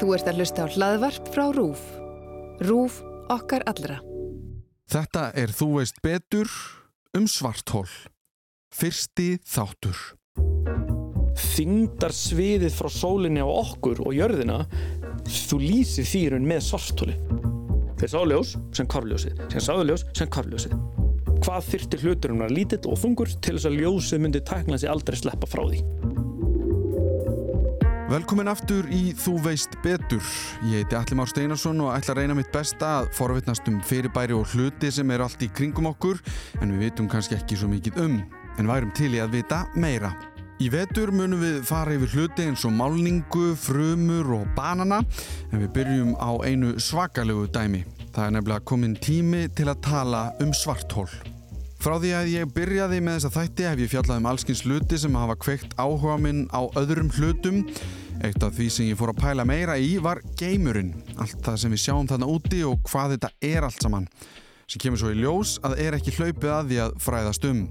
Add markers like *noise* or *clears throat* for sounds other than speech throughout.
Þú ert að hlusta á hlaðvarp frá RÚF. RÚF okkar allra. Þetta er Þú veist betur um svartól. Fyrsti þáttur. þyngdar sviðið frá sólinni á okkur og jörðina þú lýsir þýrun með svartóli þeir sá ljós sem kvarfljósið sem sáðu ljós sem kvarfljósið hvað þyrti hluturinn að lítill og þungur til þess að ljósið myndi tækna sig aldrei sleppa frá því Velkomin aftur í Þú veist betur. Ég heiti Alli Már Steinarsson og ætla að reyna mitt besta að forvitnast um fyrirbæri og hluti sem eru allt í kringum okkur en við vitum kannski ekki svo mikið um en værum til í að vita meira. Í vetur munum við fara yfir hluti eins og málningu, frumur og banana en við byrjum á einu svakalegu dæmi. Það er nefnilega komin tími til að tala um svarthól. Frá því að ég byrjaði með þessa þætti hef ég fjallað um allskins hluti sem hafa kveikt áhuga minn á öðrum hlutum. Eitt af því sem ég fór að pæla meira í var geimurinn. Allt það sem við sjáum þarna úti og hvað þetta er allt saman. Sem kemur svo í ljós að er ekki hlaupið að því að fræðast um.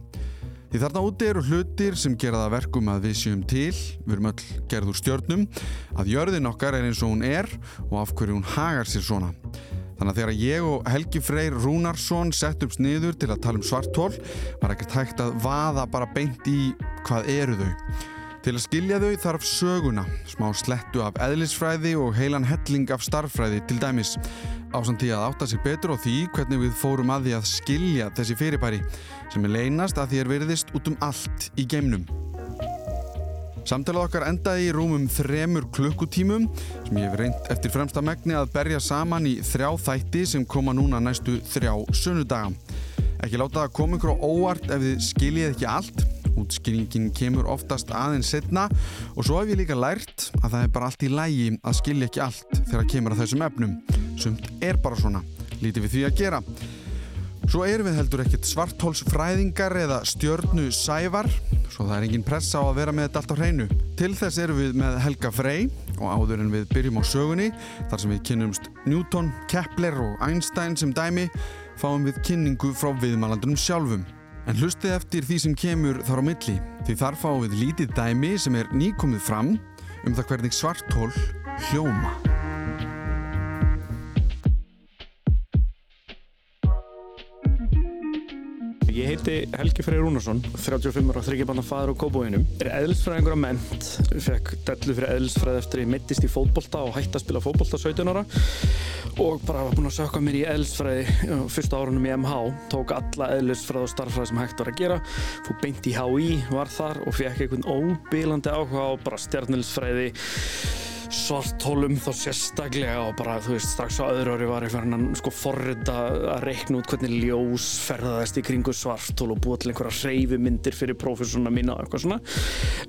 Því þarna úti eru hlutir sem gera það verkum að við séum til, við erum öll gerð úr stjörnum, að jörðin okkar er eins og hún er og af hverju hún hagar sér svona. Þannig að þegar ég og Helgi Freyr Rúnarsson sett upp sniður til að tala um svartól var ekkert hægt að vaða bara beint í hvað eru þau. Til að skilja þau þarf söguna, smá slettu af eðlisfræði og heilan helling af starffræði til dæmis. Ásamt því að átta sig betur á því hvernig við fórum að því að skilja þessi fyrirbæri sem er leynast að því er veriðist út um allt í geimnum. Samtalið okkar endaði í rúmum þremur klukkutímum sem ég hef reynd eftir fremsta megni að berja saman í þrjá þætti sem koma núna næstu þrjá sunnudaga. Ekki láta það koma ykkur á óvart ef þið skiljið ekki allt. Útskýringin kemur oftast aðeins setna og svo hef ég líka lært að það er bara allt í lægi að skilja ekki allt þegar kemur að þessum efnum. Sumt er bara svona. Lítið við því að gera. Svo erum við heldur ekkert svarthólsfræðingar eða stjörnu sævar, svo það er engin pressa á að vera með þetta allt á hreinu. Til þess erum við með Helga Frey og áður en við byrjum á sögunni, þar sem við kynnumst Newton, Kepler og Einstein sem dæmi, fáum við kynningu frá viðmælandunum sjálfum. En hlustið eftir því sem kemur þar á milli, því þar fáum við lítið dæmi sem er nýkomið fram um það hvernig svarthól hljóma. Heiti Helgi Freyr Rúnarsson, 35 ára þryggjabanna faður á Kópavóinum. Er eðlisfræðingur á ment, fekk dellu fyrir eðlisfræði eftir að ég mittist í fótbolta og hætti að spila fótbolta 17 ára. Og bara var búinn að sökka mér í eðlisfræði fyrsta árunum í MH, tók alla eðlisfræði og starffræði sem hægt var að gera, fór beint í HÍ, var þar og fekk einhvern óbílandi áhuga á bara stjarnilisfræði svartólum þá sérstaklega og bara þú veist strax á öðru ári var ég fyrir hann sko forrita að reikna út hvernig ljós ferðaðist í kringu svartól og búa til einhverja hreyfimyndir fyrir prófessorna mína og eitthvað svona.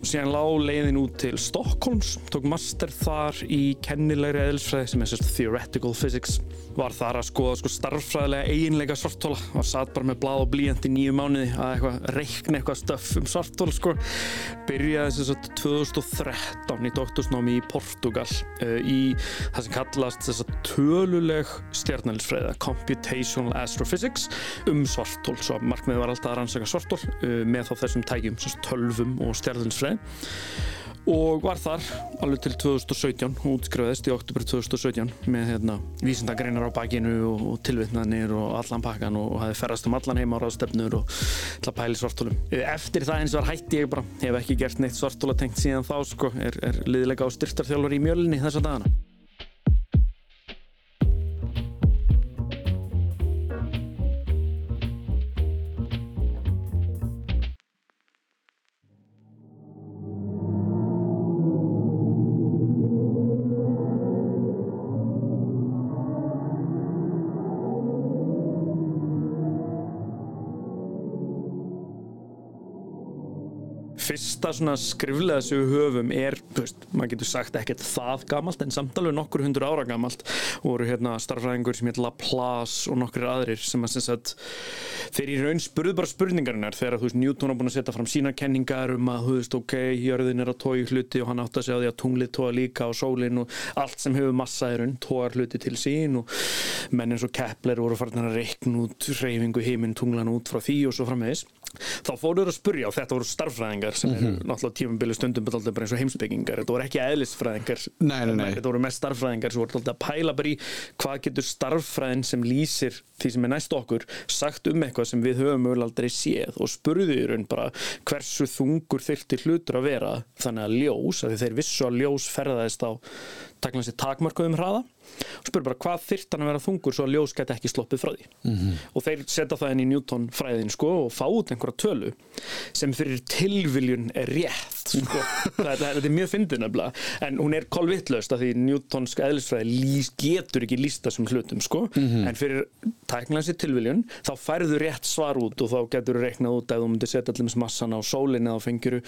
Síðan lág leiðin út til Stockholms tók master þar í kennilegri eðlisfræði sem er sérst theoretical physics. Var þar að skoða sko starffræðilega eiginleika svartóla og satt bara með blað og blíjant í nýju mánuði að eitthvað reikna eitthvað stöff um svartól sko. Byrjaði þess að 2013 í doktorsnámi í Portugal uh, í það sem kallast þess að töluleg stjarnælisfræða Computational Astrophysics um svartól svo markmið var alltaf að rannsaka svartól uh, með þá þessum tækjum, tölvum og stjarnælisfræði og var þar alveg til 2017 og útskrifaðist í oktober 2017 með hérna, vísindagreinar á bakinu og, og tilvittnanir og allan pakkan og, hafði ferrast um allan heima á ráðstefnur og til að pæli svartólum. Eftir það eins og var hætti ég bara, hef ekki gert neitt svartóla tengt síðan þá sko, er, er liðilega á styrtarþjálfur í mjölinni þessa dagana. Fyrsta svona skriflega sem við höfum er, þú veist, maður getur sagt ekkert það gamalt en samt alveg nokkur hundur ára gamalt voru hérna starfræðingur sem heit Laplace og nokkur aðrir sem að sem sagt þeir í raun spurðu bara spurningarinnar þegar þú veist Newton á búin að setja fram sína kenningar um að þú veist ok, jörðin er að tói hluti og hann átt að segja því að tunglið tóa líka og sólinn og allt sem hefur massa í raun tóar hluti til sín og menn eins og Kepler voru farin að reikna út reyfingu heiminn tunglan út frá því og svo framvegis. Þá fóruður að spurja og þetta voru starffræðingar sem eru Mhm. náttúrulega tímabili stundum alltaf bara eins og heimsbyggingar þetta voru ekki eðlisfræðingar Nei, nei, nei. þetta voru mest starffræðingar sem voru alltaf að pæla bara í hvað getur starffræðin sem lýsir því sem er næst okkur sagt um eitthvað sem við höfum mögulega aldrei séð og spurðu í raun bara hversu þungur þyrfti hlutur að vera þannig að ljós, að þeir vissu að ljós ferðaðist á takla sér takmarkuðum hraða og spurðu bara hvað þyrfti hann að vera þungur svo að ljós gæti ekki sloppið frá því? -hmm. og þeir setja það inn í Newton fræðin sko og fá út einhverja tölu sem fyrir tilviljun er rétt sko. *laughs* það, þetta er mjög nefnilega. En hún er kolvittlaust að því Newtonsk eðlisfræði getur ekki lísta sem hlutum sko. En fyrir sér tilviljun þá færðu rétt svar út og þá getur þú reiknað út að þú myndir setja allir massan á sólinni þá fengjuru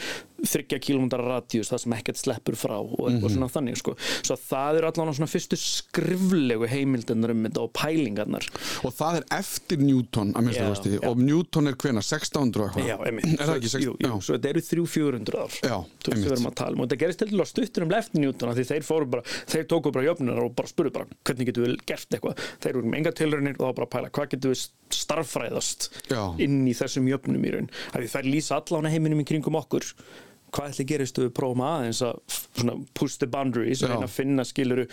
þryggja kilómetrar radíus það sem ekkert sleppur frá og eitthvað svona þannig sko. Svo það eru allan svona fyrstu skriflegu heimildunar um þetta og pælingarnar og það er eftir Newton að minnstu kosti já. og Newton er hvena 1600 og eitthvað Já, einmitt. er það ekki Svo- 16? Jú, jú, svo þetta eru 300-400 ár. Já, Þú veist, við erum að tala um. Og þetta gerist til dæla stuttur um eftir Newton því þeir fóru bara, þeir tóku bara jöfnunar og bara spurðu bara, hvernig getum við gert eitthvað? Þeir eru með enga tilraunir og þá bara pæla, hvað getum við starffræðast Já. inn í þessum jöfnum í raun? Því þær lýsa allan heiminum í kringum okkur. Hvað ætli gerist við prófum aðeins að push the boundaries og Já. reyna að finna skiluru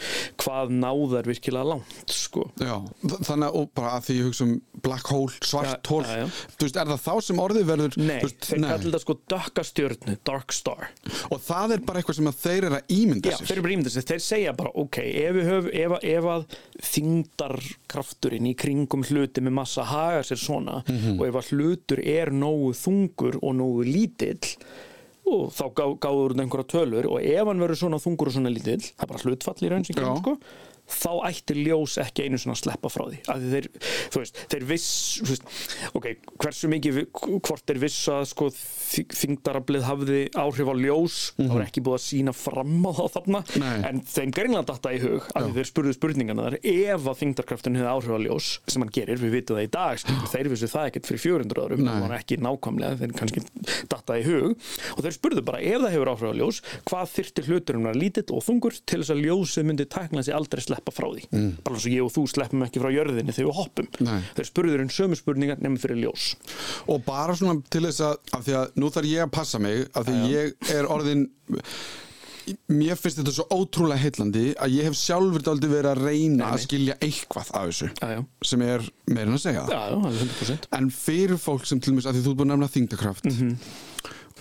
hvað náðar virkilega langt, sko. Já, þannig að bara að því ég hugsa um black hole, svart Já, hól já, já. þú veist, er það þá sem orðið verður Nei, veist, þeir kallar þetta sko dökka stjörnu, dark star. og það er bara eitthvað sem að þeir eru að ímynda Já, sér þeir eru bara ímyndið sér, þeir segja bara ok, ef, við höf, ef, að- ef að þingdarkrafturinn í kringum hluti með massa haga sér svona og ef að hlutur er nógu þungur og nógu lítill og þá gá, gáður þetta einhverja tölur og ef hann verður svona þungur og svona lítill það er bara hlutfall í raun sem kemur sko þá ætti ljós ekki einu svona að sleppa frá því. Að þeir, þú veist, þeir viss veist, ok, hversu mikið hvort þeir viss að sko þingdarablið hafði áhrif á ljós það var ekki búið að sína fram á það þarna. Nei. en þeim greinlega datta í hug að Já. þeir spurðu spurningana þar ef að þingdarkraftin hefði áhrif á ljós sem hann gerir, við vitum það í dag skilur, þeir vissu það ekkert fyrir 400 árum það var ekki nákvæmlega, þeir kannski datta í hug. Og þeir spurðu bara ef það hefur áhrif á ljós hvað þyrfti hluturinn að lítill og þungur til þess að ljósið myndi tækna sig aldrei sleppa frá því. Mm. bara eins og ég og þú sleppum ekki frá jörðinni þegar við hoppum. Nei. þeir spurður um sömu spurningar nefnum fyrir ljós. Og bara svona til þess að, af því að nú þarf ég að passa mig af því ég er orðin mér finnst þetta svo ótrúlega heillandi að ég hef sjálfur aldrei verið að reyna Nei, að skilja eitthvað af þessu já, já, sem er meirinn að segja. Það já, já, alveg 100% en fyrir fólk sem til dæmis að því þú er búin að nefna þingdakraft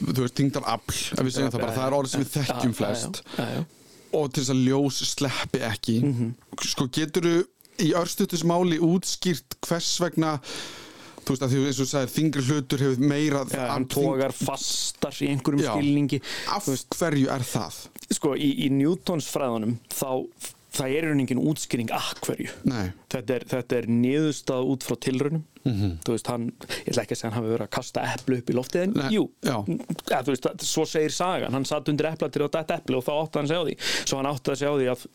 þú veist þingdarafl ef við segjum það bara, það er orð sem við þekkjum flest. Og til þess að ljós sleppi ekki. Sko getur þú í örstutusmáli útskýrt hvers vegna þú veist að því eins og sagðir þingri hlutur hefur meira Já, hann tógar fastar í einhverjum Já. skilningi. Af hverju er það? sko í, í Newtons fræðunum þá það er einhvern engin útskýring að hverju. Þetta er, þetta er niðurstað út frá tilraunum Mhm. þú veist hann, ég ætla ekki að segja hann hafi verið að kasta eplu upp í loftið en Nei, jú, ja, þú veist, svo segir sagan hann satt undir epla til að dætt epli og þá átti hann að segja á því svo hann átti að segja á því að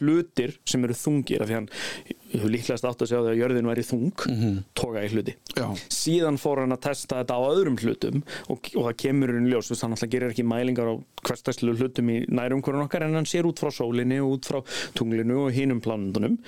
hlutir sem eru þungir af því hann líklegast átti að segja á því að jörðin væri þung Mhm. toga í hluti Já. síðan fór hann að testa þetta á öðrum hlutum og, og það kemur hann ljós þú veist, hann gerir ekki mælingar á hverstæslu hlutum í nærumhverjum okkar en hann sér út frá sólinni og út frá tunglinu og hinum planundunum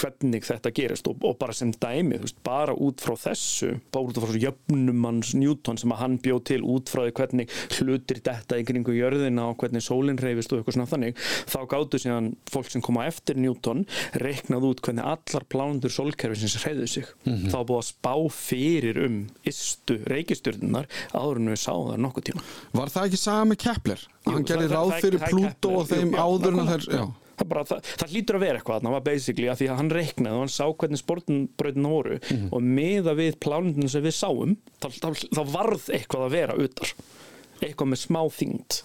hvernig þetta gerist og, og bara sem dæmi veist, bara út frá þessu bara út frá þessu jöfnum hans Newton sem að hann bjóð til út frá því hvernig hlutir detta í kringu jörðina og hvernig sólinn reyfist og eitthvað svona þannig þá gáttu síðan fólk sem koma eftir Newton reiknað út hvernig allar plánundur sólkerfisins reyðu sig. Þá var búið að spá fyrir um istu reikistjörnunar áður en við sáum það nokkuð tíma. Var það ekki saga með Kepler? Jú, Hann gerði ráð fyrir Plútó og þeim áður en þær. Það, bara, það, það hlýtur að vera eitthvað þarna var basically að því að hann reiknaði og hann sá hvernig sportbrautina voru. Mhm. og miða við plánundinu sem við sáum þá varð eitthvað að vera utar. Eitthvað með smá þyngd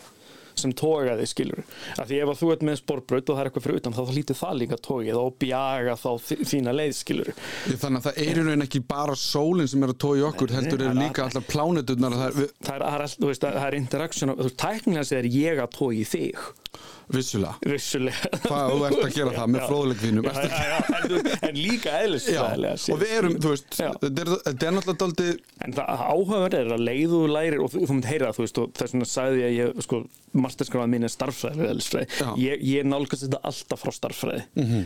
sem tógaði skilur að því ef þú ert með sportbraut og það er eitthvað fyrir utan þá, hlýtur það líka tógið og bjaga þá þína leið skilur Þannig að það er í raun ekki bara sólinn sem er að tói okkur Nei, heldur er líka all- allar pláneturnar það við, það það er, all- þú af- tæknilega sér ég að tógi þig. Vissulega. Þú ert að gera það með *laughs* já, en, líka eðlisfræðilega og við erum, þú veist, þetta er, náttúrulega daldið En það áhugaverð er að leiðu þú lærir og þú, þú mynd heyra það, þú veist, og þess vegna sagði ég að ég, sko, masterskráðan mín er starffræði. Já. Ég, ég nálgast þetta alltaf frá starffræði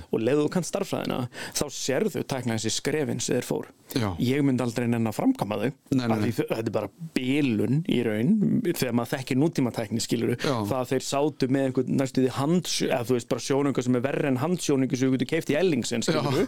og leiðu þú kannt starffræðina, þá sérðu tækna þessi skrefin sem þeir fór. Já. Ég myndi aldrei nenn að framkama þau, Nei, nei, þau- þetta er bara bilun í raun, þegar maður þekkir nútíma tækni, skilur Já. það að þeir sátu með einhvern næstu því handsjó, eða þú veist, bara sjónunga sem er verri en handsjóningu sem þú getur keift í Ellingsen, skilur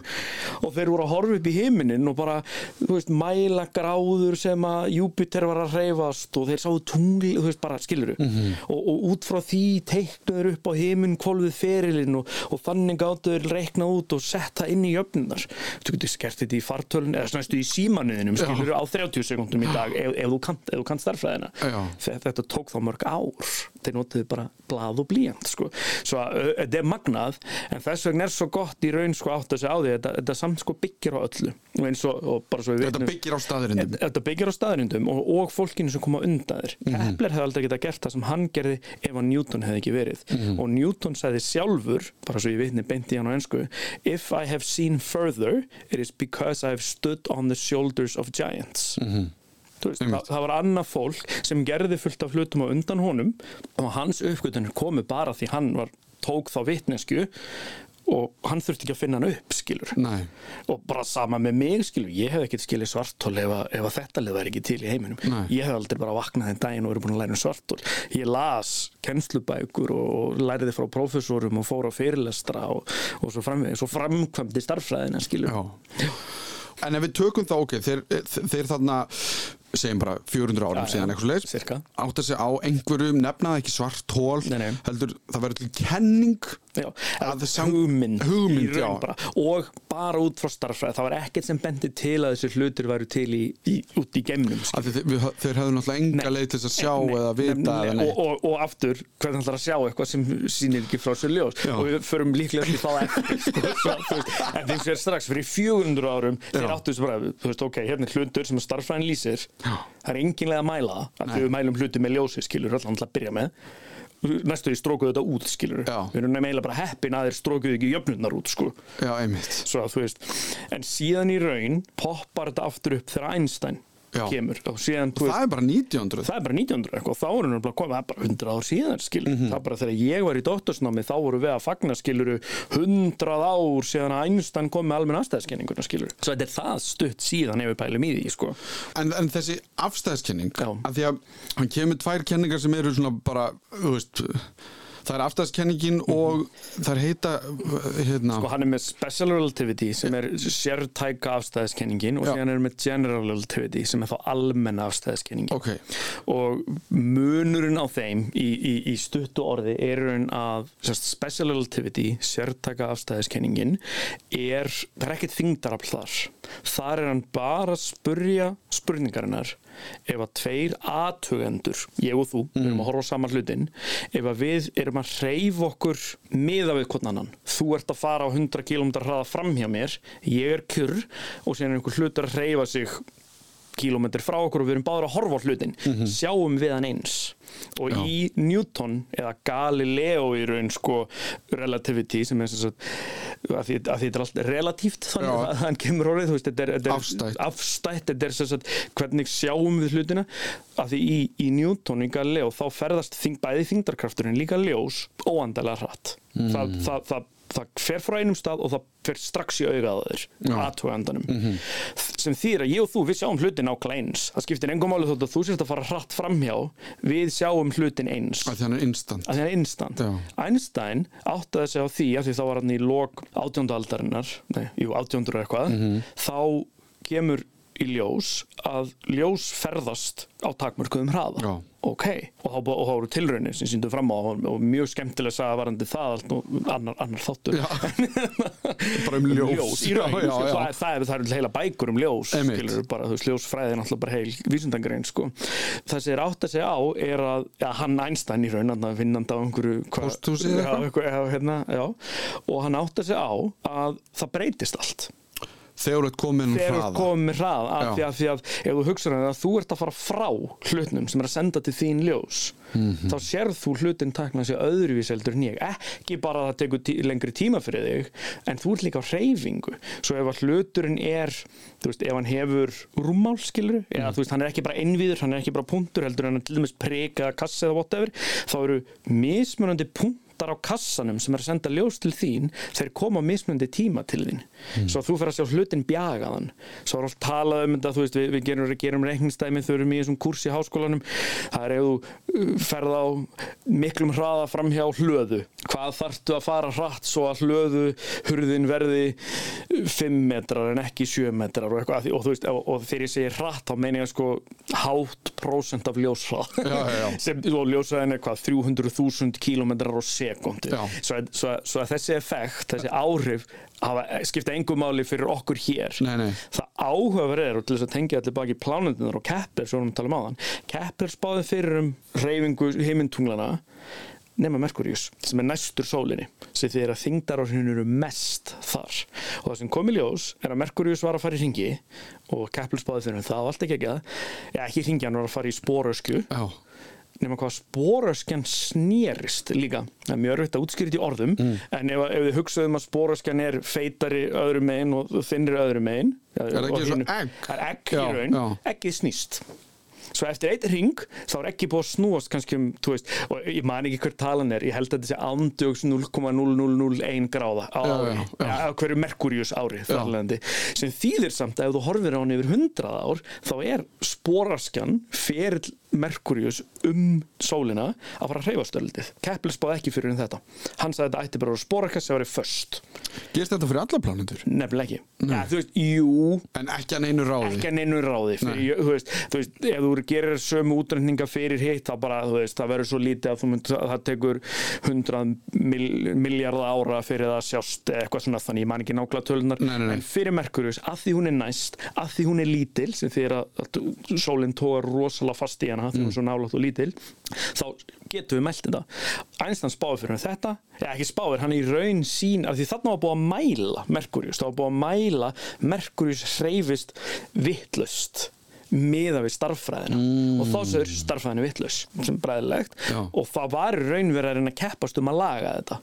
og þeir voru að horfa upp í himinin og bara, þú veist, mæla gráður sem að Júpiter var að reyfast og þeir sáu tungli, þú veist, bara, skilur Mhm. og, og út frá því teiknuður upp á himin kvolfið ferilinn og, og þannig gáttu þeir reikna út og setta inn í jöfnunar þú getur skert þetta í fartölun eða næstu í símanuðinum, skilur á 30 sekundum í dag ef, ef þú starffræðina Já. Þe- þetta tók þá mörg ár þeir notuðu bara blað og blíjant sko. svo að þetta er magnað en þess vegna er svo gott í raun sko átt að segja á því þetta, þetta samt sko byggir á öllu og eins og, og bara svo við þetta vitnum- byggir á staðurindum Þetta byggir á staðrindum og, og fólkinu sem koma undan þér. Mhm. Kepler hefði aldrei getað gert það sem hann gerði ef að Newton hefði ekki verið. Mhm. Og Newton sagði sjálfur, bara svo ég vitni beint í hann á ennsku, If I have seen further, it is because I have stood on the shoulders of giants. Mhm. Þú Veist, það, það var annað fólk sem gerði fullt af hlutum á undan honum og hans uppgötunir komu bara því hann var, tók þá vitnesku og hann þurfti ekki að finna hann upp skilur. Nei, og bara sama með mig skilur ég hef ekkert skilið svartól ef, ef þetta lið væri ekki til í heiminum. Nei. ég hef aldrei bara vaknað þenn daginn og verið búin að læra um svartól ég las kennslubækur og, og læriði frá prófessorum og fór á fyrirlestra og, og svo, framvegis, svo framkvæmdi starffræðina skilur. Já. En ef við tökum þá, ok, þeir, þeir þarna segjum bara 400 árum síðan eitthvað leir cirka. átt að segja á einhverjum, nefnaði ekki svart hól Nei, nei. heldur það verður til kenning Já, Að sam- hugmynd, hugmynd, bara. og bara út frá starffræði það var ekkert sem bendi til að þessi hlutir væru til í, í, út í að þeir, hefðu náttúrulega enga leið til þess að sjá Nei, eða vita eða og, og, og aftur, hvernig ætlar að sjá eitthvað sem sýnir ekki frá sér ljós Já. og við förum líklega til það eftir sko, *laughs* en þeim sér strax fyrir 400 árum þeir áttu þessu bara, ok, hérna hlutur sem að starffræðin lýsir. Það er enginlega að mæla það, við mælum hluti með ljósi skilur, allan til að byrja með. Næstu því strókuðu þetta út skilur Já. við erum meila bara heppin að þeir strókuðu ekki jöfnurnar út sko. Já, einmitt. Svo en síðan í raun poppar þetta aftur upp þegar Einstein Já. kemur. Og síðan, veist, Það er bara 1900 það er bara 1900 eitthvað. Og þá erum við bara komið, það er bara 100 ár síðan skilur, Mhm. það er bara þegar ég var í dóttorsnámi þá voru við að fagna skiluru 100 ár síðan að Einstein kom með almenn afstæðskenninguna skilur. Svo þetta er það stutt síðan ef við pælum í því sko. En, en þessi afstæðskenning að því að hann kemur tvær kenningar sem eru svona bara, þú veist það er afstæðskenningin og það er heita hérna, Mhm. hann er með special relativity sem er sértæka afstæðskenningin og síðan er með general relativity sem er þá almenna afstæðskenningin ok, og munurinn á þeim í, í, í stuttu orði er raun að sérst, special relativity, sértaka afstæðiskenningin er, það er ekkert þingdarafl þar. Þar er hann bara að spurja spurningarinnar ef að tveir aðtugendur ég og þú, við erum að horfa á saman hlutin ef að við erum að reyf okkur miða við hvern annan þú ert að fara á 100 km hraða fram hjá mér ég er kjur og síðan er einhver hlutur að reyfa sig kílómetri frá okkur og við erum báður að horfa á hlutin sjáum við hann eins og Já. í Newton eða Galileo í raun sko relativity sem er sagt að því, að því þetta er allt relatíft þannig Já. að hann kemur orðið þú veist, þetta er, þetta er Afstætt. afstætt þetta er sem sagt hvernig sjáum við hlutina að því í, í Newton í Galileo þá ferðast þing, bæði þingdarkrafturinn líka ljós óandalega hratt Mm. það, það, það, það fer frá einum stað og það fer strax í auga á þeir Já. Mhm. aðtögandanum sem þýr að ég og þú við sjáum hlutin ákla eins það skiptir engum máli þótt að þú sérst að fara hratt framhjá við sjáum hlutin eins að hann er instant að er instant. Einstein áttaði sig á því að því þá var hann í lok átjóndaldarinnar nei, jú, átjóndur eitthvað Mhm. þá kemur í ljós að ljós ferðast á takmörkuðum hraða Já. ok, og þá, eru tilraunir sem síndu fram á og, mjög skemmtilega sagði varandi það allt og annar, annar þáttur Já. *laughs* bara um ljós, í raun, já, já, já. Það, það, er, það eru heila bækur um ljós skilur, bara, þú veist, ljósfræði er náttúrulega bara heil vísindangrein sko. það sem er átt að segja á er að ja, hann Einstein í raun að finnandi á einhverju hva- já, já, hérna, já. og hann átt að segja á að það breytist allt þegar þú ert komin um þegar þú hraða komið með hrað af því, að, því að ef þú hugsaður að þú ert að fara frá hlutnum sem er að senda til þín ljós Mhm. þá sérð þú hlutin takna sig öðruvís heldur en ég ekki bara að það tekur tí lengri tíma fyrir þig en þú ert líka á hreyfingu svo ef að hluturinn er þú veist, ef hann hefur rúmmál skilur eða Mhm. þú veist, hann er ekki bara innvíður, hann er ekki bara punktur heldur en hann er til dæmis prika eða kassa eða whatever þá eru mismunandi punktar á kassanum sem er að senda ljós til þín þeir koma á mismunandi tíma til þín. Svo að þú fer að sjá hlutin bjagaðan svo er allt talað um þetta þú veist, við, við gerum, gerum reikningsdæmi þau erum í þessum kursi í háskólanum. Það er ef þú uh, ferð á miklum hraða fram hjá hlöðu. Hvað þarftu að fara hratt svo að hlöðu hurðin verði 5 metrar en ekki 7 metrar og, eitthvað, og, þú veist, og, og þegar ég segi hratt þá meina ég sko hátt prósent af já. *laughs* sem og ljósræðin er hvað 300.000 kilometrar á sekundu svo, svo, svo að þessi effekt, þessi áhrif hafa, skipta engum máli fyrir okkur hér. Nei, nei. það áhugaverð er og til þess að tengja allir baki plánundunar og Kepler, svo erum við að tala um áðan Kepler spáði fyrir um reyfingu heimintunglana nema Merkurius sem er næstur sólinni sem því að þingdaráhrifin eru mest þar. Og það sem kom í ljós er að Merkurius var að fara í ringi og Kepler spáði fyrir um það var allt ekki ekki að ja, ekki ringi, hann var að fara í spórösku Já, nema hvað spóröskjan snerist líka. Það er mjög örfitt að útskýra þetta í orðum en ef, ef þið hugsaðum að spóröskjan er feitari öðru megin og þinnri öðru megin Er það ekki eins og egg? Er egg í raun, eggið snýst. Svo eftir eitt ring þá er ekki búið að snúast kannski um, þú veist, og ég man ekki hver talan er ég held að þetta sé andjóks 0,0001 gráða á Já, ári, já, já. ja, á hverju Merkurius ári sem þýðir samt að ef þú horfir á hann yfir 100 ár þá er spóraskjan ferill Merkurius um sólina að fara að hreyfa stöldið. Kepler spáði ekki fyrir um þetta. Hann sagði að þetta ætti bara að spóraskja sem verið först gerst þetta fyrir alla plánendur nefnilega ekki, ja, þú veist, jú. En ekki að neinu ráði? Ekki að neinu ráði fyrir, þú, veist, þú veist, ef þú gerir sömu útrendinga fyrir hitt þá bara, þú veist, það verður svo lítið að mynd, að það tekur 100 mil, miljardar ára fyrir það að sjást eitthvað svona, þannig ég man ekki nákvæmlega tölunar Nei, nei, nei. en fyrir Merkurius, að því hún er næst að því hún er lítil, sem hana því hún er svo nálátt og lítil þá getum við mælt þetta. Einstein spáði fyrir um þetta, eða ekki spáði hann í raun sín, af því þarna var búið að mæla Merkurius, það var búið að mæla Merkurius hreyfist vittlust miða við starffræðina og þá séður starffræðinu vittlaus sem bræðilegt. Já. og það var í raun verið að keppast um að laga þetta.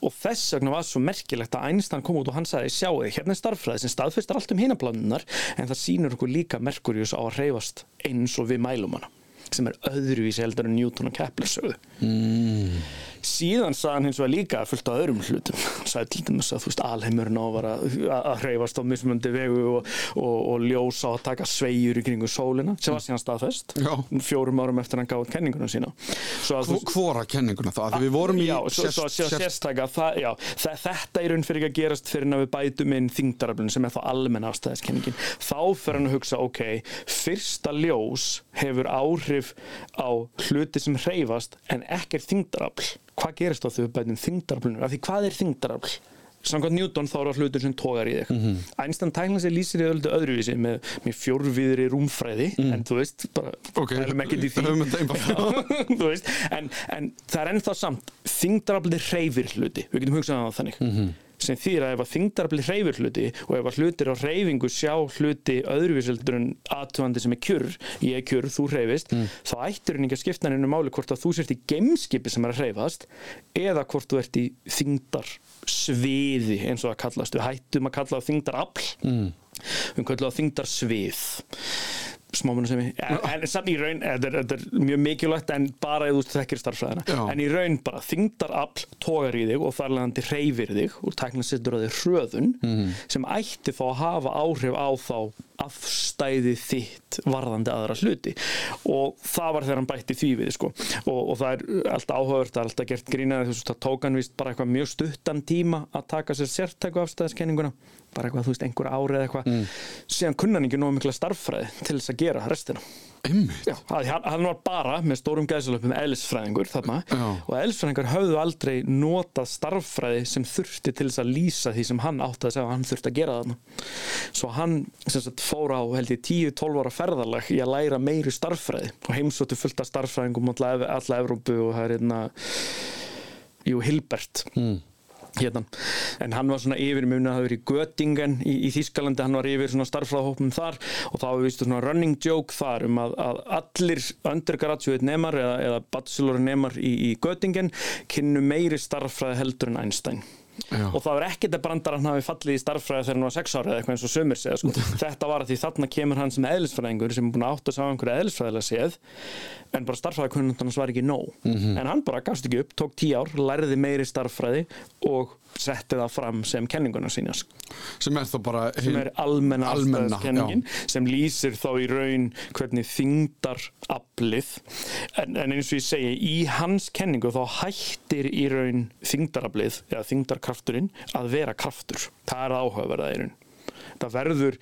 Og þess vegna var svo merkilegt að Einstein kom út og hann sagði sjáu hérna er starffræði sem staðfestar allt um hinaplanunar en það sýnur okkur líka Merkurius á að reyfast eins og við mælum hana sem er öðruvísi heldur en Newton og Kepler sögðu mm. síðan sagði hann hins vegar líka fullt af öðrum hlutum sagði til dæmis að þú veist alheimurinn á að, vera, að, að hreyfast á mismundi vegu og, og, og ljósa á að taka sveigur í kringu sólina sem var síðan staðfest Já. fjórum árum eftir hann gáði kenninguna sína að Hvora kenninguna þá? Því við vorum í það, þetta er raun fyrir ekki að gerast fyrir að við bætum inn þingdaraflun sem er þá almenn afstæðiskenningin þá fyrir hann að hugsa, ok fyrsta ljós hefur áhrif á hluti sem hreyfast en ekkert þingdarafl hvað gerist þegar við bætum þingdaraflunum af því hvað er þingdarafl? Samkvæmt Newton þá eru hlutur sem tógar í þig Mhm. Einstein tækna sér lýsir í öllu öðruvísi með, með fjórviðri rúmfræði en þú veist, bara. Ok, pælum ekkert í því höfum þetta einfalt. *laughs* Þú veist, en, en það er ennþá samt þingdarafli hreyfir hluti við getum hugsað á það þannig Mhm. Sem þýr að ef að þingdarafli hreyfir hluti og ef að hlutir á hreyfingu sjá hluti öðruvísildur en aðtúandi sem er kjur ég er kjur, þú hreyfist Mm. þá ættir henni ekki að skipta henni máli hvort að þú sért í geimskipi sem er að hreyfast eða hvort þú ert í þingdar sviði eins og það kallast við hættum að kalla það þingdarafl mm. við kallum það þingdarsvið smámunu sem við en, samt í raun, þetta er, þetta er mjög mikilvægt en bara ef þú þekkir starffræðina Já. en í raun bara þingdarafl tógar í þig og þar leðandi hreyfir þig og tækna setur að þig hröðun Mhm. sem ætti þá að hafa áhrif á þá afstæði þitt varðandi aðra hluti og það var þegar hann bætti því við sko. og, og það er alltaf áhugavert það er alltaf gert grínaði þess að það tók hann víst bara eitthvað mjög stuttan tíma að taka sér sértæku afstæðiskenninguna bara eitthvað, þú veist, einhver ári eða eitthvað Mm. síðan kunna hann ekki nóg mikla starffræði til þess að gera restina Já, hann, var bara með stórum gæðsalöpum eðlisfræðingur þarna Já. og eðlisfræðingar höfðu aldrei notað starffræði sem þurfti til þess að lýsa því sem hann átti að segja að hann þurfti að gera þarna svo hann sagt, fór á held ég 10-12 ára ferðarlag í að læra meiri starffræði og heimsóttu fullt af starffræðingum alla Evrópu og það er hérna jú, Hilbert mm. Hérna, en hann var svona yfir mjög að hafa verið í Göttingen í, í Þískalandi, hann var yfir svona starffræðahópum þar og þá hefur vistu svona running joke þar um að, að allir undergraduate nemar eða, eða bachelor nemar í, í Göttingen kynnu meiri starffræði heldur en Einstein Já. og það var ekkert að brandar hann hafi fallið í starffræði þegar hann var sex ára eða eitthvað eins og sömur segja sko. *laughs* þetta var að því þarna kemur hann sem eðlisfræðingur sem er búin að átta sig á einhverju eðlisfræðilega séð en bara starffræði kunnundans var ekki nóg en hann bara gafst ekki upp, tók tíu ár lærði meiri starffræði og setti það fram sem kenninguna sína sem er þá bara sem er almenna afstæðiskenningin sem lýsir þá í raun hvernig þingdar aflið. En, en eins og ég segi í hans kenningu þá hættir í raun þingdaraflið eða þingdarkrafturinn að vera kraftur. Það er áhugaverða í raun það verður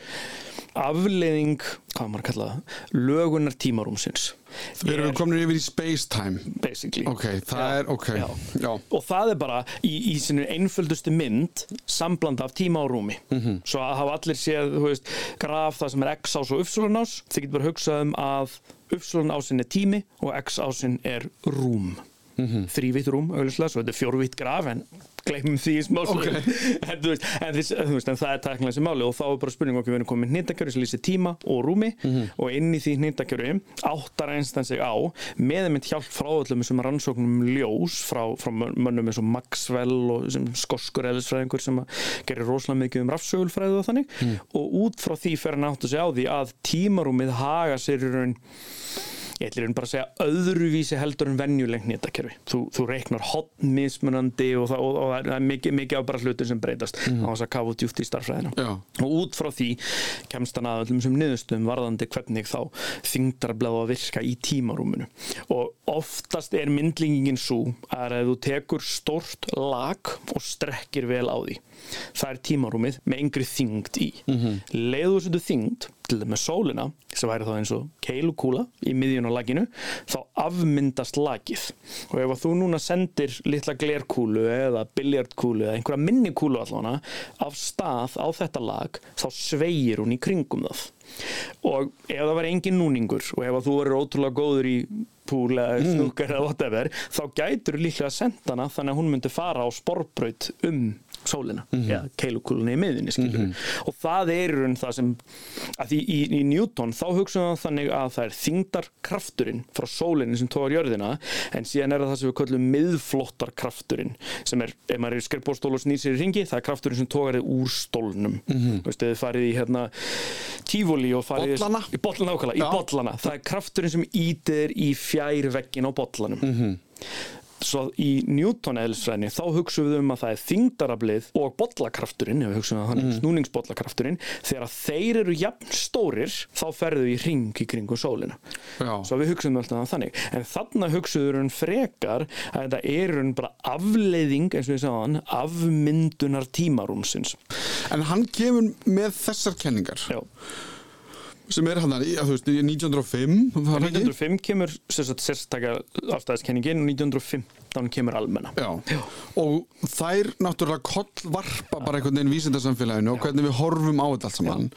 afleiðing hvað maður að kalla það lögunar tímarúmsins. Við erum komin yfir í space time basically. Ok, það Já, er, ok já. Já. og það er bara í, í sinu einföldustu mynd sambland af tíma og rúmi Mhm. svo að hafa allir séð veist, graf það sem er x ás og y ás. Þið getur bara hugsað um að y ásin er tími og x ásin er rúm mm. -hmm. þrývitt rúm, auðvitað, svo þetta er fjórvitt graf en gleymum því í smá Ok. *laughs* en, en, en það er tæknilega sem máli og þá er bara spurning okkur við erum komið hnittakjöru sem lýsir tíma og rúmi Mhm. og inn í því hnittakjöru áttar einstaklega sig á með mynd hjálp frá öllum þessum rannsóknum ljós frá, frá mönnum eins og Maxwell og sem skoskur eðlisfræðingur sem gerir rosalega mikið um rafsögulfræðu og þannig Mm. og út frá því fer hann átt að segja á því að tímarúmið haga sér í raun ég ætlir bara að segja öðruvísi heldur en venjulengt netakerfi. Þú, þú reiknar hotn mismunandi og það, og, og það er mikið, mikið af bara hlutur sem breytast mm. á þess að kafa djúft í starffræðina. Já. Og út frá því kemst hann að öllum sem niðurstöðum varðandi hvernig þá þingdarbleða að virka í tímarúminu. Og oftast er myndlingin svo að þú tekur stort lag og strekkir vel á því, það er tímarúmið með yngri þyngd í. Mm -hmm. Leðu þessu þyngd til með sólina sem væri þá eins og keilukúla í miðjun á laginu þá afmyndast lagið og ef þú núna sendir litla glerkúlu eða biljardkúlu eða einhverja minni kúlu allavega af stað á þetta lag þá sveigir hún í kringum það og ef það var engin núningur og ef þú verður ótrúlega góður í púl eða snúkar eða whatever þá gætur líklega að senda hana þannig að hún myndi fara á sporbraut um sólina, mm -hmm. ja, keilukúlunni í miðinni skilur og það er í raun það sem að því í, í Newton þá hugsaðum við þannig að það er þingdarkrafturinn frá sólinni sem tógar jörðina en síðan er það það sem við kallum miðflottarkrafturinn sem er, ef maður er í skrifbórstól og snýr sér í ringi, það er krafturinn sem tógar þið úr stólnum mm -hmm. veistu, þið farið í hérna tífóli og farið Bollana? í bollana, ákala, í Já. bollana það er krafturinn sem ítir í fjær veggin á bollanum Mhm. Svo í Newton eðlisfræðinni þá hugsaum við um að það er þingdarablið og bollakrafturinn, ef við hugsaum að þannig Mhm. snúningsbollakrafturinn, þegar þeir eru jafn stórir, þá ferðu í ring í kringum sólina. Já. Svo við hugsaum alltaf þannig. En þarna hugsaum við frekar að þetta er raun bara afleiðing, eins og við sagðan, afmyndunar tímarúmsins. En hann kemur með þessar kenningar Já. Sem er hann að, þú veist, 1905 var það ekki? 1905 kemur sérst- sérstaklega afstæðiskenningin og 1915 kemur almenna. Já. og þær náttúrulega kollvarpa bara einhvern veginn vísindarsamfélaginu og hvernig við horfum á þetta allt saman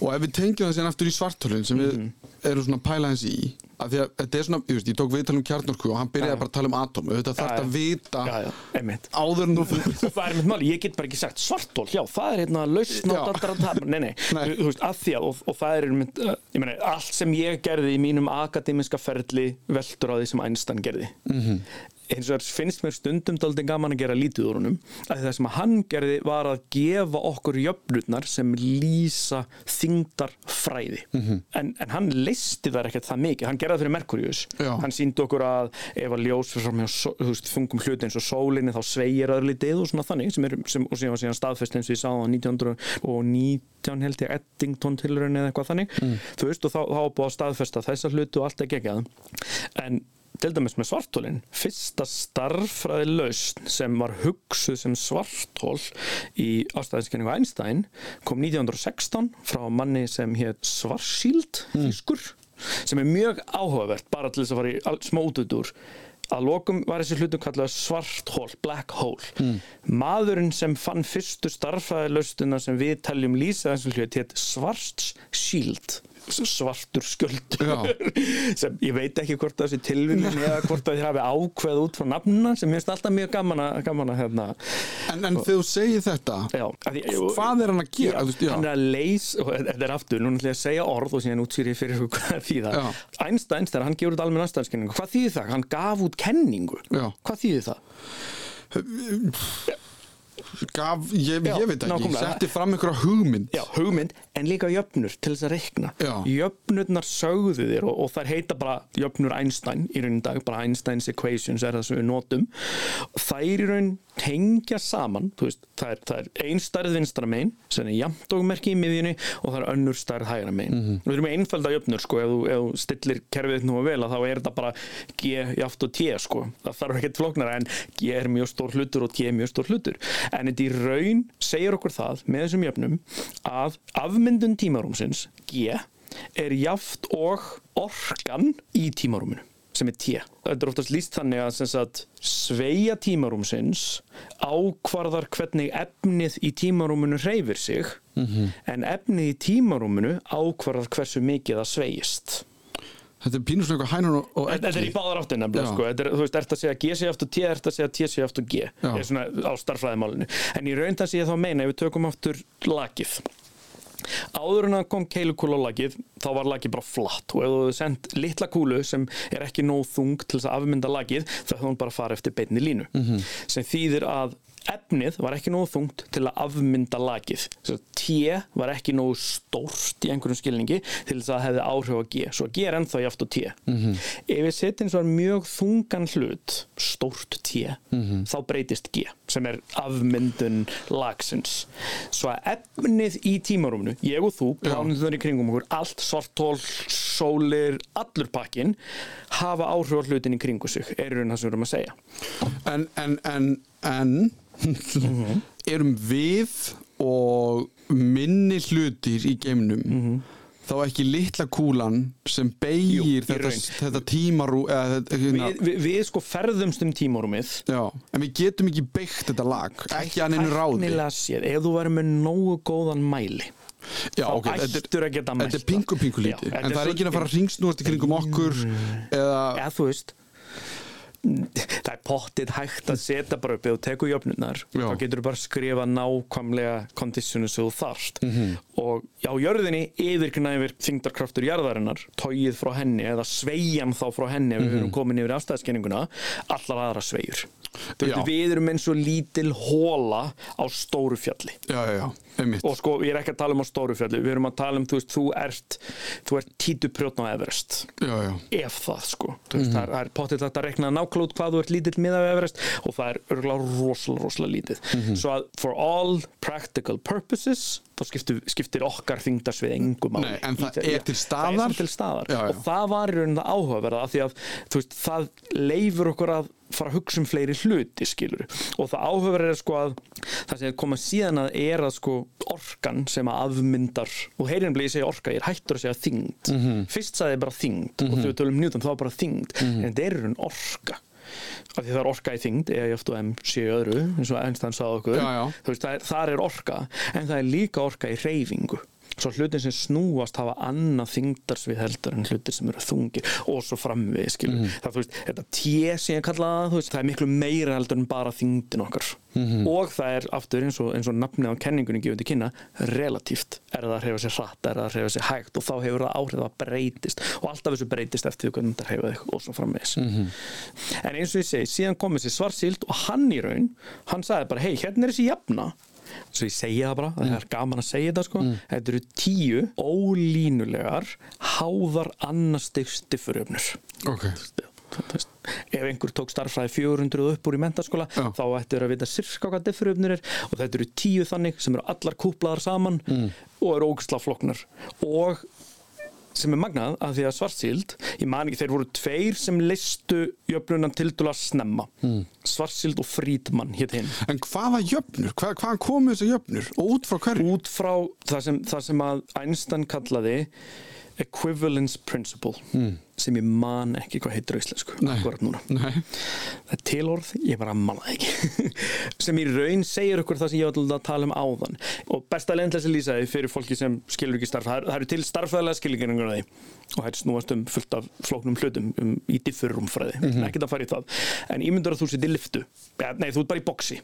og ef við tengjum það síðan aftur í svartölun sem við Mhm. erum svona pælaðins í að því að þetta er svona, ég veist, ég tók viðtal um kjarnorku og hann byrjaði bara að tala um atom auðvitað þarf já. að vita Já, já, áður en þú það er mitt máli, ég get bara ekki sagt svartól, já, það er hérna lausn Já. á dattaratap, nei, nei, *laughs* Nei. þú veist, að því að, og, og það er mynd, uh, ég meina, allt sem ég gerði í mínum akademiska ferli veldur á því sem Einstein gerði -hmm. Eins og það finnst mér stundum daldið gaman að gera lítið úr honum að það sem að hann gerði var að gefa okkur jöfnurnar sem lýsa þingdarfræði -hmm. en, en hann listi þar ekkert það mikið, hann gerði það fyrir Merkurius hann síndi okkur að ef að ljós þungum hluti eins og sólinni þá sveigir það lítið og svona þannig sem er, sem, og síðan, síðan staðfest eins og ég sá á 1919 held ég Eddington tilraun eða eitthvað þannig. Þú veist og þá, þá var búið að staðfesta þessa hluti og allt er geggjað. En til dæmis með svartólinn fyrsta starffræði lausn sem var hugsuð sem svartól í ástæðiskenningu Einstein kom 1916 frá manni sem hétt Svarsíld þýskur sem er mjög áhugavert bara til þess að fara í smá útudur að lokum var þessi hlutum kallað svarthól, black hole. Maðurinn sem fann fyrstu starffræðilaustina sem við teljum lýsa þessum hlut hétt Svarts Shield svartur sköldur Já. *laughs* sem ég veit ekki hvort það sé tilvíðin eða hvort það hafi ákveð út frá nafnuna sem minnst alltaf mjög gaman að, gaman að hérna, En, en þegar þú segir þetta, já, því, hvað er hann að gera? Veist, já. hann er að leys og þetta er aftur, nú ætla ég að segja orð og síðan útsýri fyrir hvað þýða Já. Einstein, þegar hann gefur út almenn anstæðskenningu hvað þýðir það? Hann gaf út kenningu Já. hvað þýðir það? Gaf, ég, Já, ég veit ekki, nákvæmlega. setti fram einhverja hugmynd Já, hugmynd, en líka jöfnur til þess að reikna. Já. Jöfnurnar sögðu þér og, og þær heita bara jöfnur Einstein í raunin dag, bara Einsteins equations er það sem við notum. Þær í raunin tengja saman, þú veist, það er, það er ein stærð vinstra megin, sem er jafnt og merki í miðjunni og það er önnur stærð hægra megin. Mhm. Við erum með einfælda jöfnur, sko, ef þú, ef þú stillir kerfið nú vel að þá er þetta bara G jaft og T, sko. Það þarf ekkert flóknara en G er mjög stór hlutur og T er mjög stór hlutur. En þetta í raun segir okkur það með þessum jöfnum að afmyndun tímarúmsins, G, er jaft og orkan í tímarúminu sem er T. Þetta er oftast líst þannig að sagt, sveia tímarúmsins ákvarðar hvernig efnið í tímarúminu hreyfir sig en efnið í tímarúminu ákvarðar hversu mikið það sveigist. Þetta er pínur svona eitthvað hænan og, og Þetta þetta er í báðar áttin nefnilega, sko. Þetta er, þú veist, ert að segja G sé aftur T, ert að segja T sé aftur G. Ég er svona á starffræðimálinu. En í raun það sé ég þá að meina, ef við tökum aftur lakið. Áður en að kom keilukúla á lakið, þá var lakið bara flatt og ef þú hefur sendt litla kúlu sem er ekki nóg þung til þess að afmynda lakið, þá hefur hún bara fara eftir beinni línu. Mhm. Sem þýðir að efnið var ekki nógu þungt til að afmynda lakið. Svo T var ekki nógu stórt í einhverjum skilningi til þess að það hefði áhrif á G. Svo G er ennþá jáft á T. Ef við setjum svo mjög þungan hlut, stórt T, þá breytist G sem er afmyndun lagsins. Svo að efnið í tímarúminu, ég og þú, plánuður í kringum okkur, allt svartól, sólir, allur pakkin, hafa áhrif á hlutin í kringu sig, er raun það sem við erum að segja. En, en, en, en erum við og minni hlutir í geimnum þá ekki litla kúlan sem beigir þetta, þetta tímarú eða, hérna, Við, við, við sko ferðumst um tímarúmið. Já, en við getum ekki beigt þetta lag ekki að neinu ráði ef þú væri með nógu góðan mæli já, þá ok, þetta, ættur að geta mælt þetta er pingu pingu lítið. en það er ekki að fara að ringsnúast í kringum okkur eða, eða þú veist það er pottið hægt að setja bara upp þú tekur jöfnunar Já. þá getur þú bara skrifa nákvæmlega kondísjonu sem þú þarft Mhm. og á jörðinni yfirgnæfir þingdarkraftur jarðarinnar tóið frá henni eða sveigjan þá frá henni ef við Mhm. erum komin yfir afstæðskenninguna allar aðra sveigur. Veist, við erum eins og lítil hóla á stóru fjalli. Já, já, já, einmitt. Og sko, ég er ekki að tala um á stóru fjalli við erum að tala um, þú veist, þú ert þú ert títuprjótn á Everest. Já, já, ef það sko. Mm veist, það er, er potið þetta að rekna náklót hvað þú ert lítill miða við Everest og það er örgulega rosalega, rosalega lítið. Svo að for all practical purposes þá skiptir, skiptir okkar þingdarsvið engum máli Nei, en það er til það er staðar. til staðar Já, já. og það var í raunin það áhugaverða af því að veist, það leifur okkur að fara að hugsa um fleiri hluti skilur og það áhugaverða er sko að það sem koma síðan að er að sko orkan sem að afmyndar og heyrinn bleið segja orka, ég er hættur að segja þyngd Mhm. fyrst sagði ég bara þyngd og þegar við tölum Newton þá bara þyngd Mhm. en þetta er raun orka af því það er orka í þyngd eða eftir M séu öðru eins og Einstein sagði okkur Já, já. Veist, er, þar er orka en það er líka orka í reyfingu svo hlutin sem snúast hafa annað þyngdarsvið heldur en hlutir sem eru þungir og svo framvið skilur. Það, þú veist, þetta T sem ég kalla það þú veist, það er miklu meira heldur en bara þyngdin okkar. Og það er aftur eins og, eins og nafnið á kenningunni gefur til kynna relatíft, er það að hreyfa sér hratt er það að hreyfa sér hægt og þá hefur það áhrif að breytist. Og alltaf þessu breytist eftir því hvernig þetta hreyfa þig og svo framvegis. En eins og ég segi, síðan kom þessi svarsíld og hann í raun, hann sagði bara hei, hérna er þessi jafna svo ég segi það bara, það er gaman að segja þetta sko. Þetta eru tíu ólínulegar háðar annastig stiffuröfnur. Ok. Ef einhver tók starffræði 400 upp úr í mentaskóla Já. þá ættu þeir að vita sirka hvað diffuröfnir er. Og þetta eru tíu þannig sem eru allar kúplaðar saman og eru ógisla floknar og sem er magnað að því að svartsíld ég man ekki, þeir voru tveir sem listu jöfnunan til dula snemma mm. svartsíld og frítmann hétt hinn En hvaða jöfnur? Hvað, hvaðan komu þessi jöfnur? Og út frá hverju? út frá það sem, það sem að Einstein kallaði equivalence principle sem ég man ekki hvað heitir á íslensku það er tilorð, ég bara manna það ekki. *laughs* Sem í raun segir okkur það sem ég var að tala um áðan. Og besta leginn til þess að lýsa því fyrir fólki sem skilur ekki starf það, það eru til á því. Og það er snúast um fullt af flóknum hlutum um, í diffurrumfræði, mm -hmm. ekkert að fara í það. En ímyndur að þú sitt í liftu ja, nei, þú ert bara í boksi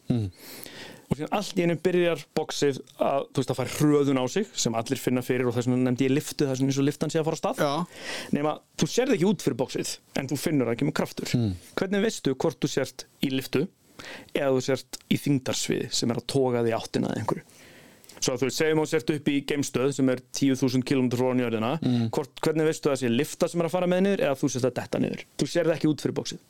og síðan allt í einu byrjar boksið að, þú veist, að fara hröðun á sig sem allir finna fyrir og þess vegna nefndi ég liftu þess vegna eins og liftan sé að fara á stað. Nema þú sérð ekki út fyrir bóksið en þú finnur að það kemur kraftur. Hvernig veistu hvort þú sért í liftu eða þú sért í þingdarsviði sem er að toga því áttina að einhverju? Svo að þú veist, segjum þú sért upp í geimstöð sem er 10.000 km frá njörðina hvort, hvernig veistu að það sé lifta sem er að fara með niður eða þú sért að detta niður? Þú sérð ekki út fyrir bóksið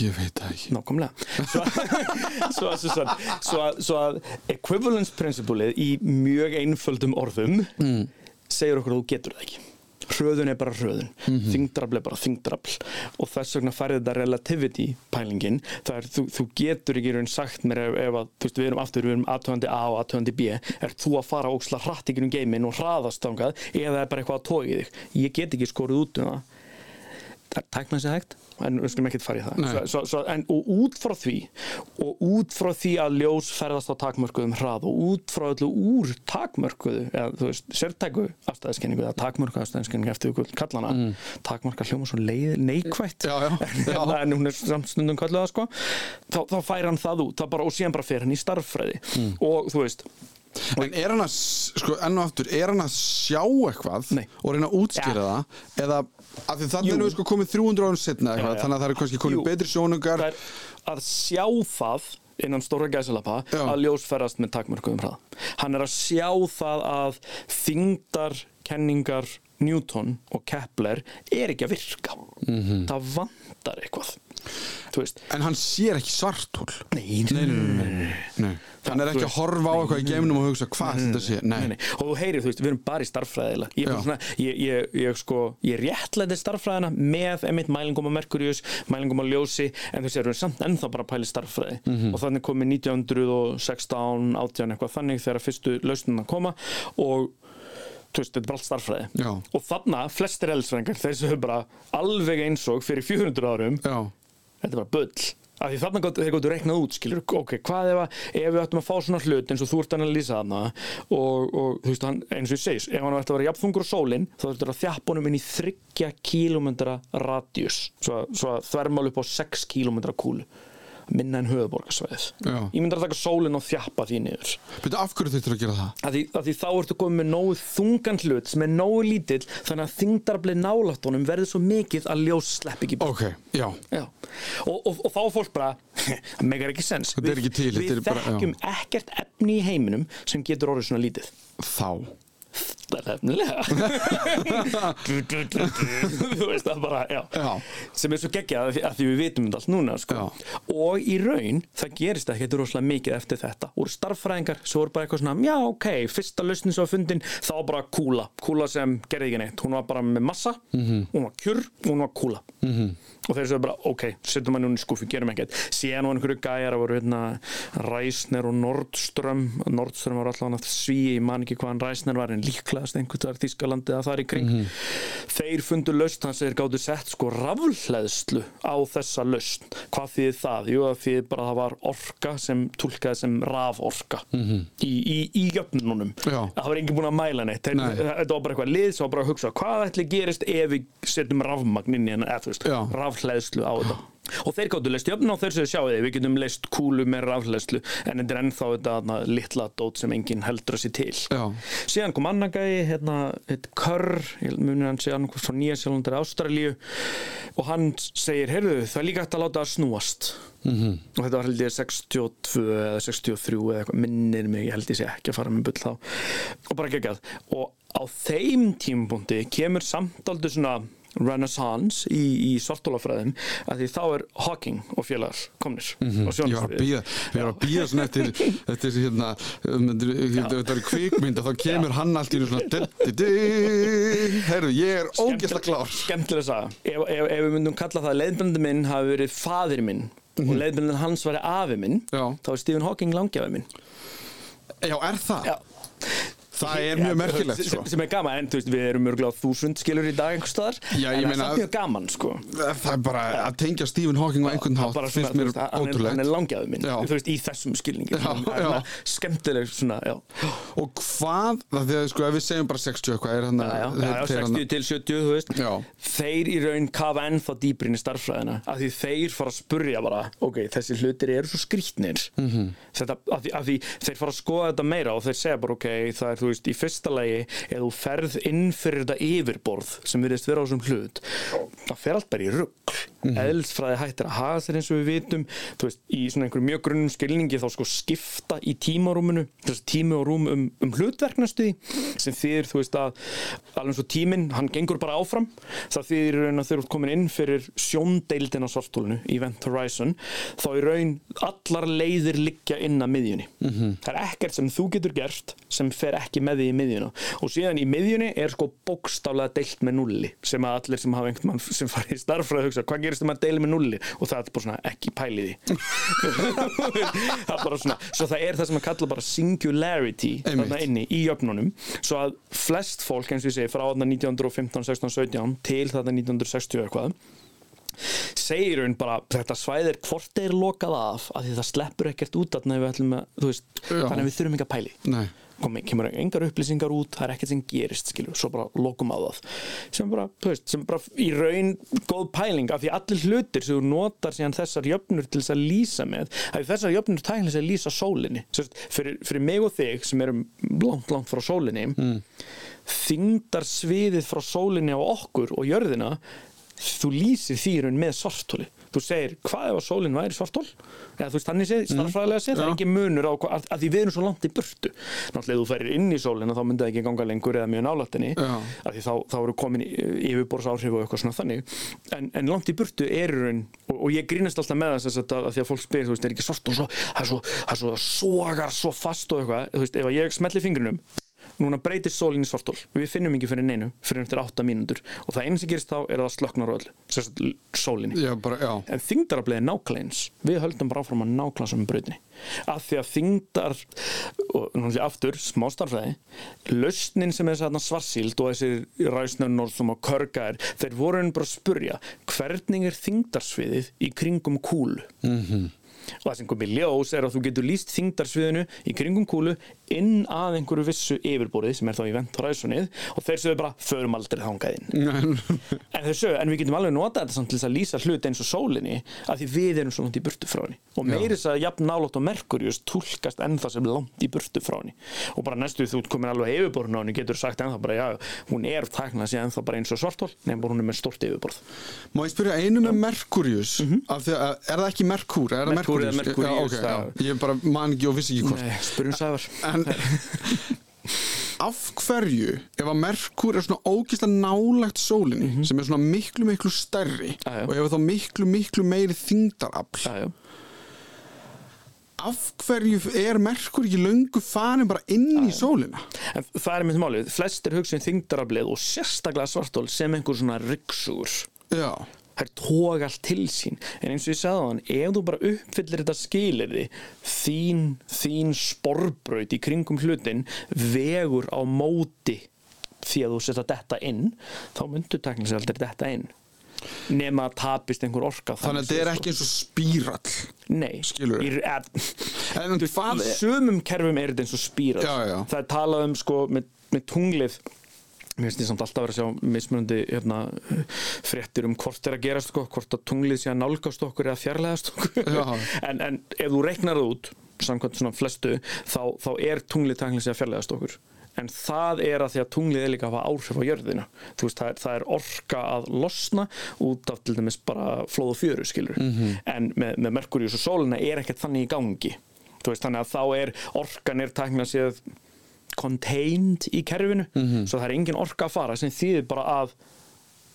Ég veit það ekki. Nákvæmlega. Svo, *laughs* svo, að- svo, að- svo, að, svo að equivalence principleið í mjög einföldum orðum segir okkur að þú getur það ekki. Hröðun er bara hröðun. Þingdrabl er bara þingdrabl og þess vegna færði þetta relativity pælingin. Það er þú, þú getur ekki raun sagt mér ef, ef að, þú veist, við erum aftur, við erum aðtöðandi A og aðtöðandi B. Er þú að fara óksla hratt ykkur um geimin og hraðast þangað eða er bara eitthvað að tóki þig? Ég get ekki skorið út um það það tæknað sér hægt. En við skulum ekkert fara í það. Svo, svo, en, og út frá því og út frá því að ljós ferðast á takmörkuðum hrað og út frá öllu úr takmörkuðu eða þú veist, sértæku afstæðiskenningu eða takmörku afstæðiskenningu eftir við kallana mm. takmarka hljóma svo leið, neikvætt. Já, já, *laughs* já. en hún er samt stundum kalluð það sko. Þá, þá fær hann það út, það bara, og síðan bara fer hann í starffræði Mm. og þú veist En er hann að, sko, enn og aftur, er hann að sjá eitthvað Nei. og reyna að útskýra það? Eða, af því þannig erum við sko komið 300 árum setna eitthvað, Já, já. þannig að það eru kannski komið betri sjónungar. Það er að sjá það innan stóra gæsalappa að ljós ferðast með takmörkuðum hrað hann er að sjá það að þingdar kenningar Newton og Kepler er ekki að virka. Mhm. það vantar eitthvað. Þú veist. En hann sér ekki svartúl nei, nei, nei, nei. Nei. hann er ekki að horfa á eitthvað í geimnum og hugsa hvað þetta sé, nei, Nei, nei. og þú heyrir, þú veist, við erum bara í starffræðilega ég, svona, ég, ég, ég, sko, ég réttlæti starffræðina með emitt mælingum á Merkurius, mælingum á ljósi en þú sér, við samt ennþá bara í starffræði Mhm. og þannig komið 1916 18 eitthvað þannig þegar fyrstu lausnina koma. Og þú veist, þetta er bara allt starffræði Já. og þarna, flestir eldsfræðingar þeir sem er bara alveg eins og fyrir 400 árum já, þetta er bara bull. Af því þarna gott, þeir gáttu reiknað út skilur, ok, hvað ef, að, ef við ættum að fá svona hlut eins og þú ert að lýsa þarna og, og þú veist, hann, eins og ég segis ef hann ætti að vera jafnfungur á sólinn þá þurftur að þjappa honum inn í þryggja kílómetra radíus, svo, svo að þvermál upp á 6 kílómetra kúlu minna en höfuborgarsvæðið ég myndi að taka sólinn og þjappa því niður. Betur af hverju þurftur að gera það? Að því, að því þá ertu komið með nógu þungan hlut sem er nógu lítill þannig að þingdarblið nálætt honum verður svo mikið að ljós slepp ekki burt. ok, já, Já, og, og, og þá er fólk bara *laughs* það megar ekki sens Þetta er ekki til, Við, þetta er þekkjum ekkert efni í heiminum sem getur orðið svona lítið. Þá Það er efnilega Þú veist það bara, já. Já. sem er svo geggjað að því, við vitum allt núna sko. og í raun, það gerist ekki rosalega mikið eftir þetta úr starffræðingar, svo er bara eitthvað svona já ok, fyrsta lausnin svo fundin þá bara kúla, kúla sem gerði ekki neitt hún var bara með massa, Mhm. hún var kjur hún var kúla -hmm. og þeir svo bara, ok, setjum hann núna í skúfi gerum ekkert, síðan var einhverju gæjar að voru hérna, Ræsner og Nordström Nordström var allavega sví ég man ekki hvaðan Ræsner var en líklegast einhvern þar Þískalandi að það er í kring þeir fundu lausn hans þeir gáttu sett sko rafhleðslu á þessa lausn hvað þýðir það? Jú, það þýðir bara að það var orka sem tólkaði sem raforka -hmm. í, í, í jöfnunum Já. það var enginn búin að mæla neitt Þeir, Nei. þetta var bara eitthvað lið sem var bara að hugsa hvað ætli gerist ef við setjum rafmagn inn í hennar, eða þú veist, Já. rafhleðslu á þetta og þeir gáttu leist jöfn og þeir séu sjáu þið við getum leist kúlu með rafhleðslu en þetta er ennþá þetta þarna, litla dót sem enginn heldur að sér til Já. síðan kom annar gæi hérna, Körr, ég munir hann segja annað frá Nýja Sjálflandir Ástralíu og hann segir, heyrðu, það er líka hægt að láta það snúast -hmm. og þetta var held ég 62 eða 63 eða eitthvað minnir mig, ég held ég sé ekki að fara með bull þá og bara geggjað og á þeim tímapunkti kemur samtaldu svona renaissance í, í svartólafræðum að því þá er Hawking og félagar komnir var að sjónarsviðið. býða, ég var að býða svona *laughs* eftir hérna, um, þetta þetta er kvikmynd og þá kemur hann allt í svona heyrðu, ég er ógeðslega klár skemmtilega saga ef, ef, ef við myndum kalla það að leiðbjörnandi minn hafi verið fadir minn og leiðbjörnandi hans væri afi minn Já. þá er Stephen Hawking langjafi minn Já, er það? Já. Það er mjög merkilegt, sko. sem, er gaman, en þú veist, við erum mörgulega þúsund skilur í dag einhvers staðar en meina- það er mjög gaman, sko. Það er bara að tengja Stephen Hawking á einhvern er hátt finnst mér veist, hann, er, er langjaðu minn þú veist, í þessum skilningi. Er skemmtileg svona, Og hvað, það að sko ef við segjum bara 60 eitthvað er hann já, já, já, já 60 til 70, þú veist. Þeir í raun kafa ennþá dýbrin í starffræðina af því þeir fara að spurja bara ok, þessi hlutir eru svo skrítnir Mhm. þetta, af því þeir fara að skoða þetta meira og þeir segja bara ok, það er þú veist, í fyrsta lagi ef þú ferð inn fyrir þetta yfirborð sem virðist vera á þessum hlut það fer allt bara í rugg mm -hmm. eðlisfræði hættir að haga sér eins og við vitum þú veist, í svona einhverjum mjög grunnum skilningi þá sko skipta í tímarúminu þessi tími og rúm um, um hlutverknastuði sem þýðir, þú veist að alveg og tíminn, hann gengur bara áfram það þýðir raun að þeir eru komin inn fyrir sjóndeildin á svartólinu Event Horizon, þá í raun allar leiðir liggja inn að miðjunni -hmm. það er ekkert sem þú getur gert sem fer ekki með því í miðjuna og síðan í miðjunni er sko bókstaflega deilt með nulli sem að allir sem hafa einhvern mann sem farið í starffræði hugsa, hvað gerist þegar maður deilir með nulli og það er bara svona ekki pæliði *laughs* það er bara svona svo það er það sem að kalla bara singularity þarna inni í jöfnunum. Svo að flest fólk eins og ég segi frá þarna 1915, 16, 17 til þarna 1960 eitthvað segir hún bara þetta svæð er hvort þeir lokað af af því það sleppur ekkert út þarna ef við ætlum að, veist, þannig að við þurfum ekki að pæli Nei, komi, kemur engar upplýsingar út það er ekkert sem gerist, skilur, svo bara lokum á það. Sem bara, þú veist, sem bara í raun góð pæling, af því allir hlutir sem þú notar síðan þessar jöfnur til þess að lýsa með, þessar jöfnur tæknilega að lýsa sólinni, Sérst, fyrir, fyrir mig og þig sem erum langt, langt frá sólinni mm. þingdar sviðið frá sólinni á okkur og jörðina þú lýsir því raun með svartóli þú segir, hvað ef að sólinn væri svartól eða þú veist, þannig séð, starffræðilega séð það er ekki munur á, að, að því við erum svo langt í burtu. Náttúrulega þú ferir inn í sólina þá myndi það ekki ganga lengur eða mjög því þá, þá eru komin yfirborðsáhrif og eitthvað svona þannig. En, en langt í burtu er í raun og, og ég grínast alltaf með þess að, að því að fólk spyr, þú veist, er ekki svart og svo það er svo, það er svo sogar svo fast og eitthvað, þú veist, ef ég smelli fingrinum núna breytist sólinn í svartól við finnum ekki fyrir neinu fyrir eftir 8 mínútur. Og það einu sem gerist þá er að það slöknar á öll sólinni. Já, bara, já. En þingdaraflið er nákvæmleins við höldum bara áfram að nákvæmlega saman brautinni. Af því að þingdar og náttúrulega aftur, smá starfræði lausnin sem er þess að svarsíld og þessi ræsnönnur sem að körga er þeir voru enn bara að spurja hvernig er þingdarsviðið í kringum kúlu? -hmm. Og það sem kom í ljós er að þú getur líst þingdarsviðinu í kringum kúlu inn að einhverju vissu yfirborðið sem er þá í vent horizonið og þeir sögðu bara förum aldrei þangað inn. En, þessu, en við getum alveg notað þetta samt til að lýsa hlut eins og sólinni að því við erum svo langt í burtu frá henni. Og meiri þess að jafn nálátt og Merkurius tólkast ennþá sem langt í burtu frá henni. Og bara næstu þú komin alveg yfirborðin á henni getur sagt ennþá bara já, hún er tæknað sér ennþá bara eins og svartól nefnum bara hún er með stort yfirborð. Má ég spyrja einu með Merkurius af því að, er það ekki Merkur? Er það Merkúr Merkúríus, ok, já. já. Ég bara man ekki og vissi ekki hvort Sævar En *laughs* af hverju ef að Merkur er svona ógislega nálægt sólinni sem er svona miklu miklu stærri já. og hefur þá miklu miklu meiri þingdarafl já. af hverju er Merkur ekki löngu farin bara inn í sólina? En það er mitt málið, flestir hugsa um þingdaraflið og sérstaklega svartól sem einhver svona ryggsugur Já, þær tók allt til sín. En eins og ég sagði á hann, ef þú bara uppfyllir þetta skilirði þín, þín sporbraut í kringum hlutin vegur á móti því að þú setja þetta inn þá myndu teknilega aldrei þetta inn. Nema að tapist einhver orka þannig að þetta er ekki eins og spírall Nei, *laughs* En hvað í sumum kerfum er þetta eins og spíral. Já, já. það er talað um sko með, með tunglið mér finnst ég samt alltaf verið að sjá mismunandi hérna, fréttir um hvort er að gerast sko, hvort að tunglið sé að nálgast okkur eða fjarlægast okkur. *laughs* En, en ef þú reiknar það út samkvæmt svona flestu þá, þá er tunglið tæknilega sé að fjarlægast okkur. En það er að því að tunglið er líka að hafa áhrif á jörðina. Þú veist, það er, það er orka að losna út af til dæmis bara flóð og fjöru skilur, Mhm. en með, með Merkurius og sólina er ekkert þannig í gangi. Þú veist, þannig að þá er orkan er tæknilega séð contained í kerfinu Mhm. svo það er engin orka að fara sem þýðir bara að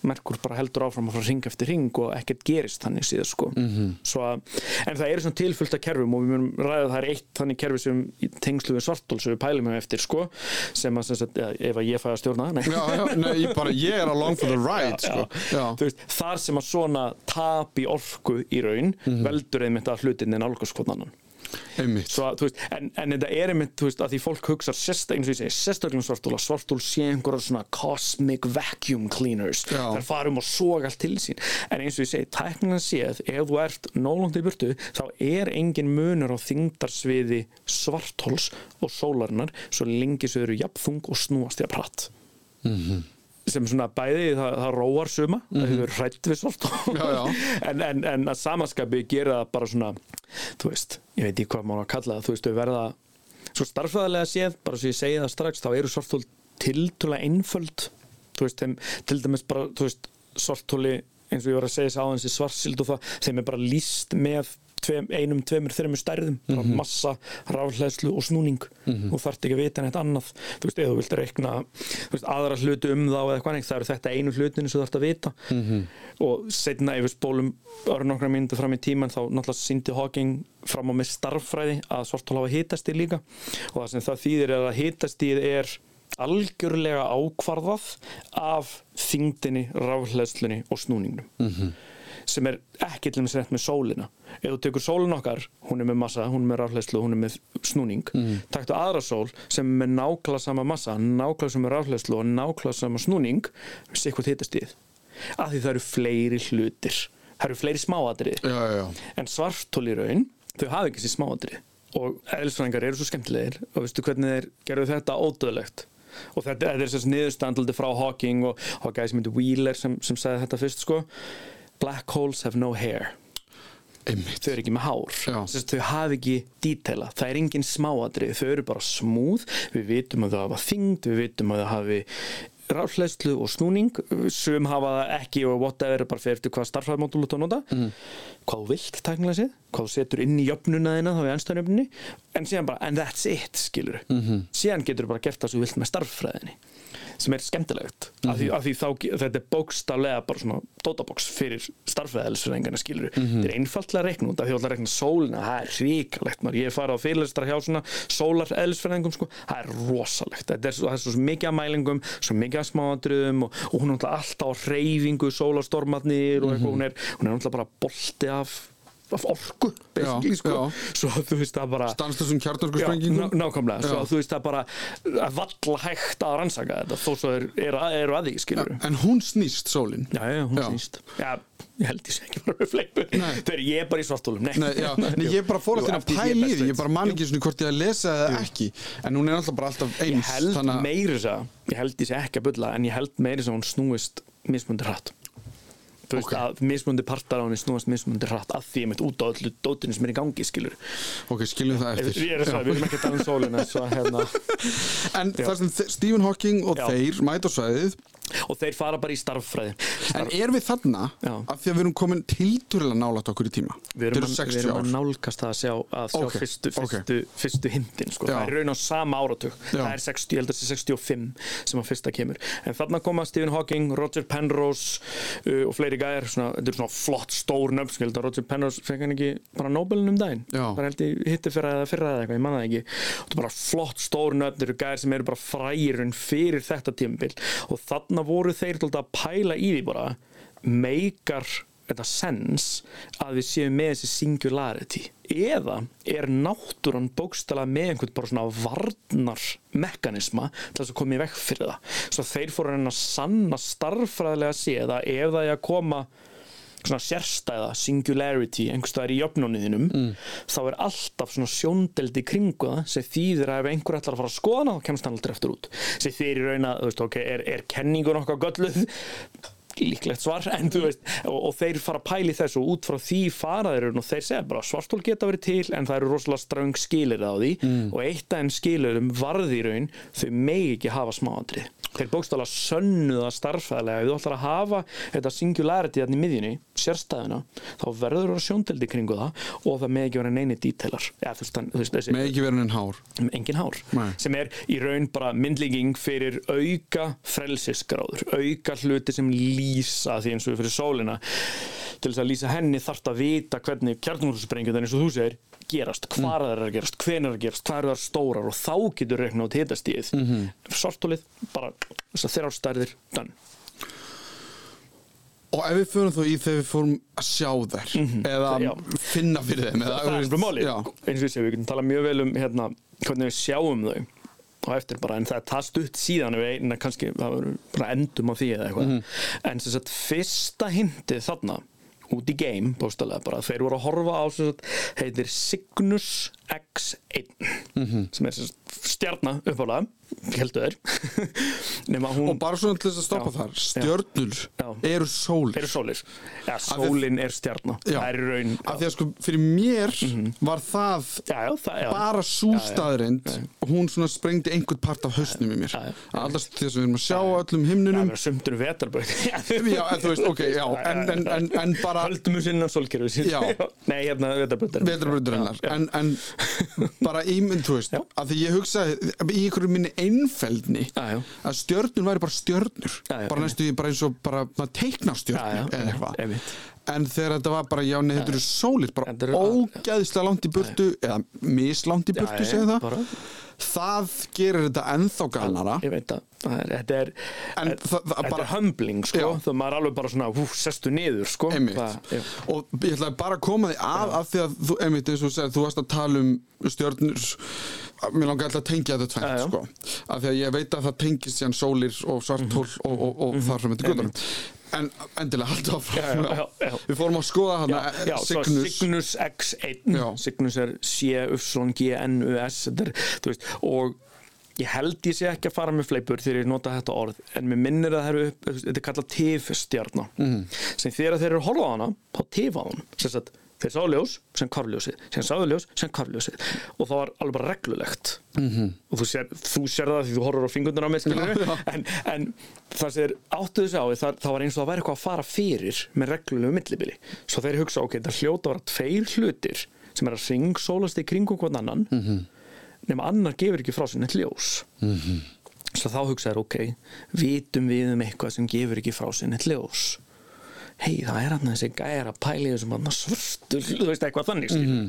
Merkur bara heldur áfram að fara ring eftir ring og ekkert gerist þannig síðan sko Mhm. Svo að, en það eru svona tilfullt af kerfum og við munum ræða að það er eitt þannig kerfi sem tengslu við svartól sem við pælum með eftir sko sem að sem sagt, eða, ef að ég fæ að stjórna nei. Já, já, nei, ég bara, ég er along for the *laughs* ride, sko. Veist, þar sem að svona tap í orku í raun Mhm. veldur einmitt að hlutinni nálgast hvort annan einmitt Svo, að, veist, en, en þetta er einmitt veist, að því fólk hugsa sérstaklega um svartól að svartól sé einhverja svona cosmic vacuum cleaners. Já. þar farum og soga allt til sín. En eins og ég segi, tæknilega séð ef þú ert nólandi í burtu þá er engin munur á þingdarsviði svartóls og sólarinnar svo lengi svo eru jafnþung og snúast jafn hratt sem svona bæði það, það róar suma mm -hmm. það hefur hrætt við já. *laughs* en, en, en að samanskapi gera það bara svona þú veist, ég veit ekki hvað maður að kalla það þú veist, þau verða svo starffræðilega séð, bara svo ég segi það strax þá eru svartól tiltúlega einföld þú veist, þeim, til dæmis bara þú veist, svartóli eins og ég var að segja þess aðeins í svartsild og það, þeim er bara líst með tveim, einum, tveimur, þreimur stærðum bara massa, rafhleðslu og snúning. Og þarft ekki að vita neitt annað. Þú veist, eða þú vilt reikna þú veist, aðra hluti um þá eða eitthvað neitt, það eru þetta einu hlutinu sem þú þarft að vita. Og setna við spólum ára nokkra mínútur fram í tíman þá náttúrulega síndi Hawking fram á með starffræði að svartól hafa hitast í líka. Og það sem það þýðir er að hitastíð er algjörlega ákvarðað af þingdinni, rafhleðslunni og snúningnum. -hmm. Sem er ekki til þess að með sólina. Ef þú tekur sólin okkar, hún er með massa hún er með rafhleðslu, hún er með snúning. Mm. taktu aðra sól sem er með nákvæmlega sama massa, nákvæmlega sama rafhleðslu og nákvæmlega sama snúning við sér hvað hitastíð af því það eru fleiri hlutir. Það eru fleiri smáatrið já, já, en svartól í raun þau hafa ekki sér smáatrið og eðlisfræðingar eru svo skemmtilegir og veistu hvernig þeir gerðu þetta ódöðlegt og þetta, þetta er þess niðurstandaldi frá Hawking og, gæði sem heitir Wheeler sem, sem sagði þetta fyrst sko Black holes have no hair. Einmitt. Þau eru ekki með hár. Sest, þau hafa ekki dítela, það er engin smáatrið þau eru bara smúð, við vitum að þau hafa þyngd, við vitum að þau hafi ráðsleyslu og snúning. Sum hafa það ekki og whatever bara fyrir eftir hvað starfræðmódul út að nota. Mhm. hvað þú vilt tæknilega séð hvað þú setur inn í jöfnuna þina þá í ennstæðanjöfnunni en síðan bara, and that's it skilur Mhm. síðan getur þú bara gert það sem þú vilt með starffræðinni sem er skemmtilegt. Af, Mhm. því, af því þá, þetta er bókstaflega bara svona databox fyrir starffræðilisfræðingarna skilur Mhm. þetta er reikna út af því að reikna sólina það er ríkalegt maður, ég er farið á fyrirlistra hjá svona sólar eðlisfræðingum sko, það er rosalegt. Þetta er svo, það er svo mikið af mælingum svo mikið af smáandröðum og, og hún er alltaf á reyfingu sólarstormarnir og eitthvað, hún er, hún er náttúrulega bara bolti af af orku sko. svo þú veist það bara Stanslösum kjarnorku Já, sprengingum ná- nákvæmlega, svo Já. að þú veist það bara að valla hægt að rannsaka þetta þó svo er, er, eru að því skilur En hún snýst sólin. Já, já, hún Já. snýst. Já, ég held ég sé ekki bara með fleipu. Þegar ég er bara í svartólum Nei, Nei, Nei, ég er bara fór Jú, að er best því, ég bara man ekki svona hvort ég að lesa eða ekki. En hún er alltaf bara alltaf Ég eins held þannig að- meiri þess að Ég held ég sé ekki að bulla En ég held meiri þess að hún snúist mismundi hratt Þú veist Ok. að mismundi partar á henni snúast mismundi hratt að því ég mitt út á öllu dótinu sem er í gangi skilur Ok, skiljum það eftir Ég er að sagði, við erum ekki að tala um sólina hérna, *laughs* En það sem þe- Stephen Hawking og Já. þeir mæta á svæðið Og þeir fara bara í starffræði. En er við þarna Já. af því að við erum komin tiltúrlega nálægt okkur í tíma? Við erum, að, við 60 erum að nálgast að sjá, að sjá Ok, fyrstu, fyrstu, fyrstu hindin sko. Það er raun á sama áratug. Já. það er 60, ég held að það sé 65 sem að fyrsta kemur. En þarna koma Stephen Hawking, Roger Penrose uh, og fleiri gæðir, þetta er svona flott stór nöfn, Roger Penrose fekk hann ekki bara Nobelin um daginn? Bara held ég hitti fyrra eða fyrra eða eitthvað, ég manna það ekki. Þetta er bara flott stór nöfn, þetta eru gæðir sem eru bara frærin fyrir þetta tímabil. Og þarna voru þeir að pæla í því bara meikar þetta sens að við séum með þessi singularity? Eða er náttúran bókstala með einhvern bara svona varnar mekanisma til þess að koma í vekk fyrir það? Svo þeir fóru að sanna starffræðilega að ef það er að koma svona sérstæða singularity einhverstaðar í jöfnunniðinum mm. þá er alltaf svona sjóndeldi kringu það sem þýðir að ef einhver ætlar að fara að skoða þá kemst hann aldrei eftir út sem þýðir í raun að, þú veist, ok, er, er kenningun okkar gölluð líklegt svar *laughs* en þú veist og, og þeir fara að pæli þessu og út frá því faraðir og þeir segja bara svartól geta verið til en það eru rosalega ströng skilir á því. Og eitt af þeim skilurum varði í raun þau megi ekki hafa smáandrið þeir bókstala sönnuða starffæðilega ef þú ætlar að hafa þetta singularity þannig í miðjunni, sérstæðuna þá verður það sjóndeldi kringu það og það megi ekki vera neini dítelar ja, Með ekki verið en hár. Engin hár. Nei. sem er í raun bara myndlíking fyrir auka frelsisgráður auka hluti sem lýsa því eins og fyrir sólina til þess að lýsa henni þarft að vita hvernig kjarnumhússprengjum eins og þú segir gerast, hvar það er að gerast, hvenær er að gerast hvað eru það stórar og þá getur reikna át hitastíð mm Mhm. -hmm. svartólið, bara þessar þeirra ástærðir done. Það. Og ef við förum þá í þegar við fórum að sjá þær eða Já. finna fyrir þeim eða, það er bara máli eins og ég segi, við getum talað mjög vel um hérna, hvernig við sjáum þau og eftir bara, en það það stutt síðan við eina kannski, það verður bara endum á því eða eitthvað, en sem sagt fyrsta hindið þarna út í game, bóstalega bara, þeir voru að horfa á sem sagt, heitir Cygnus X1 sem er sem sagt stjarna uppálega heldur *laughs* hún og bara svona til þess að stoppa Já. þar stjörnur Já. eru sólir eru sólir, ja, sólin er stjarna Já. það er raun af því að sko fyrir mér var það já, já, það, já. bara svo Já, já. staðrind og hún svona sprengdi einhvern part af hausnum í mér Já, já. allast þess að við erum að sjá öllum himnunum sumtur vetarbröð *laughs* já, en þú veist, ok, já en, en, en, en bara Höldum við sinna sólkerfi Já. *laughs* Nei, hérna hennar en, en bara ímynd, þú veist Já. að því ég hugsaði í einhverju minni einfeldni. Að stjörnur væri bara stjörnur. Bara næstu bara eins og bara teiknar stjörnur eða eitthvað. en þegar þetta var bara, já, nei, þetta eru sólir bara ógæðislega langt í burtu eða mislangt í burtu, já, það. bara. Það gerir þetta ennþá galnara. Ég veit að þetta er En það- það- þetta bara- er humbling sko, það maður er alveg bara svona hú, sestu niður sko. Það- og ég ætlaði bara að koma því að af því að þú, einmitt eins og segir, þú varst að tala um stjörnur mér langar alltaf að tengja þetta já. sko. af því að ég veit að það tengist síðan sólir og svartól Mhm. og, og, og þar sem þetta guðunum en endilega haldur Já, já, áfram já, já. við fórum að skoða svo Signus Cygnus X1 Já. Cygnus er veist, og ég held ég sé ekki að fara með fleipur þegar ég nota þetta orð en mér minnir að það eru upp, þetta er kallað tifstjarna mm. sem þegar þeir eru að horfa á hana þá tifa á hann sem sagt, þeir sáðu ljós sem karfljósið, sem sáðu ljós sem karfljósið og það var alveg bara reglulegt -hmm. og þú sér, þú sér það því þú horfur á fingurnar á já. en, en það sem áttuðu sig á það, það var eins og það væri eitthvað að fara fyrir með reglulegu millibili svo þeir hugsa, ok, það hljóta að vera tveir hlutir sem er að ringsólast í kringum hvern annan -hmm. nema annar gefur ekki frá sér neitt ljós -hmm. svo þá hugsa þér, ok vitum við um eitthvað sem gefur ekki frá sér neitt ljós hei, það er hann þessi gæra pælið sem hann svörstu, þú veist eitthvað þannig mm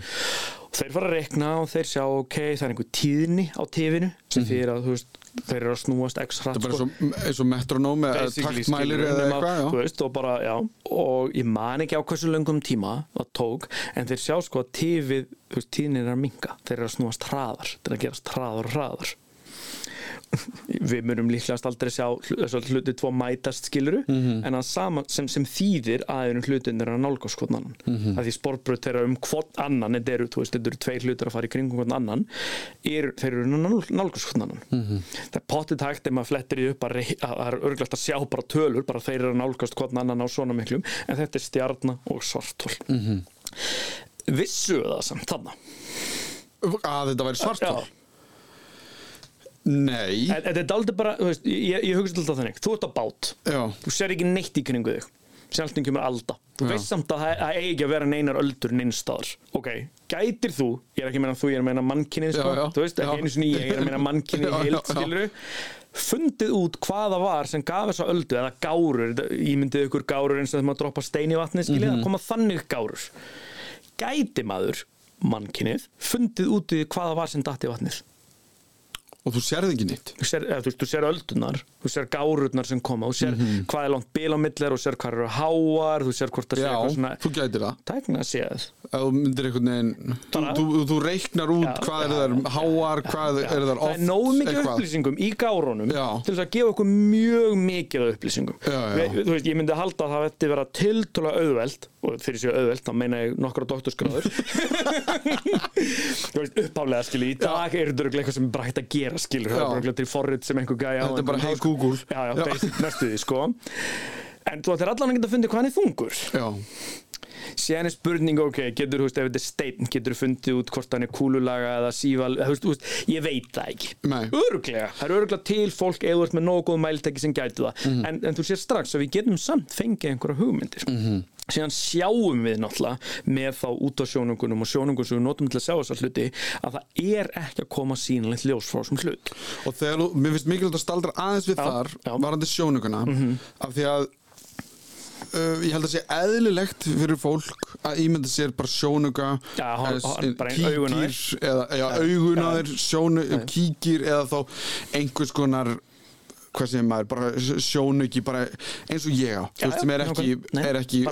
og þeir fara að rekna og þeir sjá, ok, það er einhver tíðni á tifinu sem fyrir að, þú veist, þeir eru að snúast hratt, þetta er bara sko. eins og, metronóm eða taktmælir eða nema, eitthvað veist, og bara, já og ég man ekki á hversu löngum tíma það tók, en þeir sjá sko að veist, tíðnin er að minga, þeir eru að snúast hraðar, þeir eru að gerast hraðar og hraðar við munum líklegast aldrei sjá hluti tvo mætast skiluru Mhm. en að sama sem, sem þýðir að hlutin er að nálgast hvort annan Mhm. að því sportbröð þeirra um hvort annan þetta eru, þú veist, þetta eru tveir hlutur að fara í kringum hvort annan er, þeir eru nálgast hvort annan Mhm. það er pottið hægt ef maður flettir í upp að, það er örglegt að sjá bara tölur bara þeir eru að nálgast hvort annan á svona miklum en þetta er stjarna og svartól mm Mhm. vissu það samt þarna að þetta væri svartól Já. Nei, en þetta er aldrei bara, veist, ég, ég hugsa alltaf þannig. Þú ert á bát, já, þú ser ekki neitt í kringu þig. Sjálfnum kemur alda. Þú Já. veist samt að það eigi að vera neinar öldur neinstaðar, ok, gætir þú ég er ekki að meina þú, ég er að meina mannkynnið sko, þú veist, ekki einu sinni ég, ég er að meina *laughs* já, heilt, skiluru fundið út hvaða var sem gaf þessa öldu eða gárur, ímyndið ykkur gárur eins og þegar maður droppa stein í vatnið, skiljið Mhm. það koma þannig gárur. Gæti maður mannkynnið fundið út í hvaða var sem datt í vatnið og þú sérði ekki nýtt þú sér, eða, þú, veist, þú sér öldunar þú sér gárurnar sem koma þú sér Mhm. hvað er langt bil á millir og sér hvað eru háar þú sér hvort það sé já, eitthvað svona þú gætir það tækna þú myndir einhvern veginn þú, þú, þú reiknar út Já, hvað já, er þar háar, hvað er þar það oft er nógu mikið eitthvað. upplýsingum í gárunum Já. til þess að gefa okkur mjög mikið upplýsingum Já, já. Við, þú veist, ég myndi halda að það ætti vera tiltöla auðveld og þegar ég séu auðveld þá meina ég nokkra doktorsgráður. *laughs* Þú veist, uppálega skilur í dag er þetta eitthvað sem er bara hægt að gera skilur það er bara til forrið sem einhver gæja Þetta er bara, hey. Google. já, já, basic næstu því sko. En þú ættir allan að geta fundið hvað hann er þungur. Já, síðan er spurning, ok, getur, þú veist, ef þetta er steinn getur fundið út hvort hann er kúlulaga eða síval, þú veist, veist, ég veit það ekki. Öruglega, það er öruglega til fólk eða þú ert með nógu góð mæltæki sem gætu það. Mhm. en, en þú sér strax að við getum samt fengið einhverja hugmyndir. Mhm. Síðan sjáum við náttúrulega með þá út á sjónungunum og sjónungun sem við notum til að sjá þessar hluti að það er ekki að koma sínilegt ljós frá þessum hlut. Og þegar mér finnst mikilvægt að staldra aðeins við Já, þar já. Varandi sjónuguna af því að uh, ég held að sé eðlilegt fyrir fólk að ímynda sér bara sjónuga á þér. eða já, augun á þér sjónu, kíkir eða þá einhvers konar hvað sem maður, bara sjónauki bara eins og ég á, þú veist sem er ekki, Nei, er ekki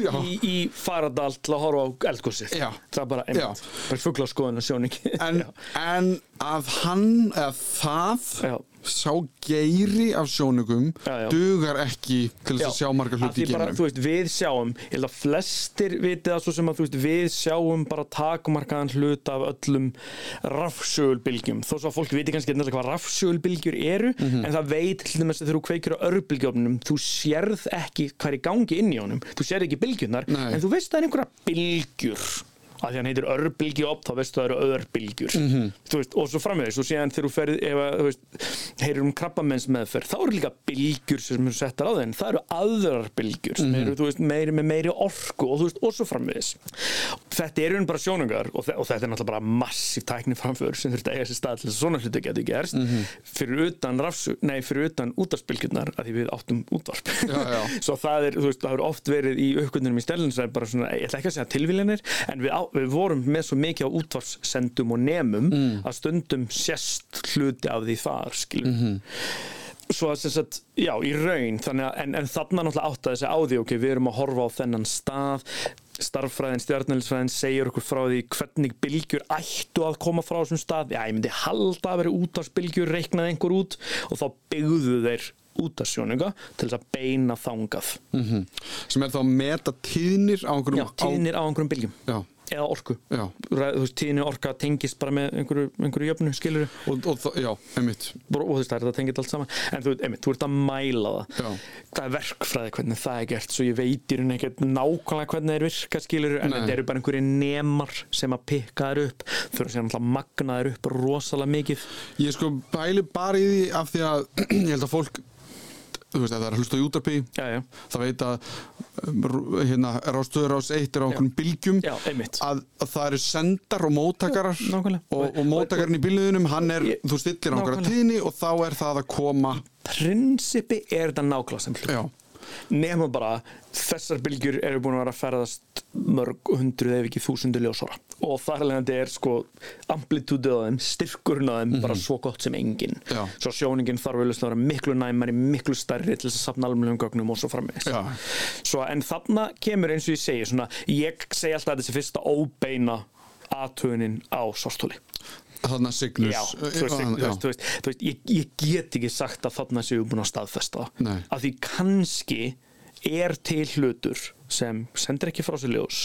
*laughs* já. í, í faradal til að horfa á eldgósið það er bara einmitt, bara fuggla á skoðun og sjóningi en, *laughs* en að hann eða það Já. Sá geiri af sjónugum Já, já. dugar ekki til þess að sjá margar Af hluti í geimnum þú veist, við sjáum ég held að flestir vitið það svo sem að þú veist, við sjáum bara takmarkaðan hlut af öllum rafsjögulbylgjum þó svo að fólk viti kannski nefnilega hvað rafsjögulbylgjur eru Mhm. en það veit til dæmis að þú kveikir á örbylgjófnum þú sérð ekki hvað er í gangi inn í honum þú sérð ekki bylgjunar Nei. en þú veist að það er einhverja bylgjur að því hann heitir örbylgjófn þá veistu að það eru örbylgjur Mhm. þú veist, og svo framvegis og síðan þegar þú ferð ef að, þú veist, heyrir um krabbamenns meðferð þá eru líka bylgjur sem eru settar á þeim það eru aðrar bylgjur sem Mhm. eru veist, meiri, með meiri orku og, veist, og svo framvegis þetta eru bara sjónungar og, og þetta er náttúrulega bara massíf tækni framför sem þurft að eiga sér stað til þess að svona hluti getur gerst Mhm. fyrir utan rafsu, nei, fyrir utan útvarsbylgjurnar að því við áttum útvarp *laughs* svo það er, það hefur oft verið í uppgöndunum í stelun sem er bara svona, ég ætla ekki að segja tilvílinir en við, á, við vorum með svo mikið á útvarssendum og nemum Mm. að stundum sérst hluti af því þar skilur Mhm. svo að sem sagt, já, í raun að, en, en þarna náttúrulega átt að þessi á því ok, við erum að horfa á þennan stað starffræðin, stjarnælisfræðin segir okkur frá því hvernig bylgjur ættu að koma frá þessum stað, já, ég myndi halda að vera útvarsbylgjur, reiknaði einhver út og þá byggðu þeir útarsjóninga til þess að beina þangað Mhm. sem er þá að meta tíðnir á einhverjum já, tíðnir á einhverjum bylgjum á, já, eða orku. Já. Þú veist, tíðni orka tengist bara með einhverju, einhverju jöfnu, skilur Og, og, það- já, einmitt. Og þú veist, það er þetta tengið allt saman. En þú, einmitt, þú ert að mæla það. Já. það er verkfræði hvernig það er gert svo ég veit í rauninni ekkert nákvæmlega hvernig það er virka skilur en Nei. þetta eru bara einhverju nemar sem að pikka þær upp. Þurfa sér náttúrulega að magna þær upp rosalega mikið. Ég sko bæli bara í því af því að *clears throat* ég held að fólk þú veist, ef það er að hlusta á útarpi já, já, það veit að um, hérna, rástöður ás eitt er á einhvern bylgjum já, að, að það eru sendar og móttakarar Já, og, og móttakarinn í bylgjunum hann er, Ég- þú stillir á einhverja tíðni og þá er það að koma prinsipi er þetta nákvæmlega nema bara þessar bylgjur eru búin að vera að ferðast mörg hundruð ef ekki þúsundu ljósara. Og þar alveg er sko amplitútið á þeim, styrkurinn á þeim bara svo gott sem engin Já. svo sjóningin þarf að vera miklu næmari miklu stærri til þess að safna almennum gögnum og svo framvegis. Já. svo en þarna kemur eins og ég segi svona, ég segi alltaf að þessi fyrsta óbeina aðtöðunin á svartóli þarna Signus Já, þú veist, veist, þú veist, þú veist ég, ég get ekki sagt að þarna séu búin að staðfesta. Nei. að því kannski er til hlutur sem sendir ekki frá sér ljós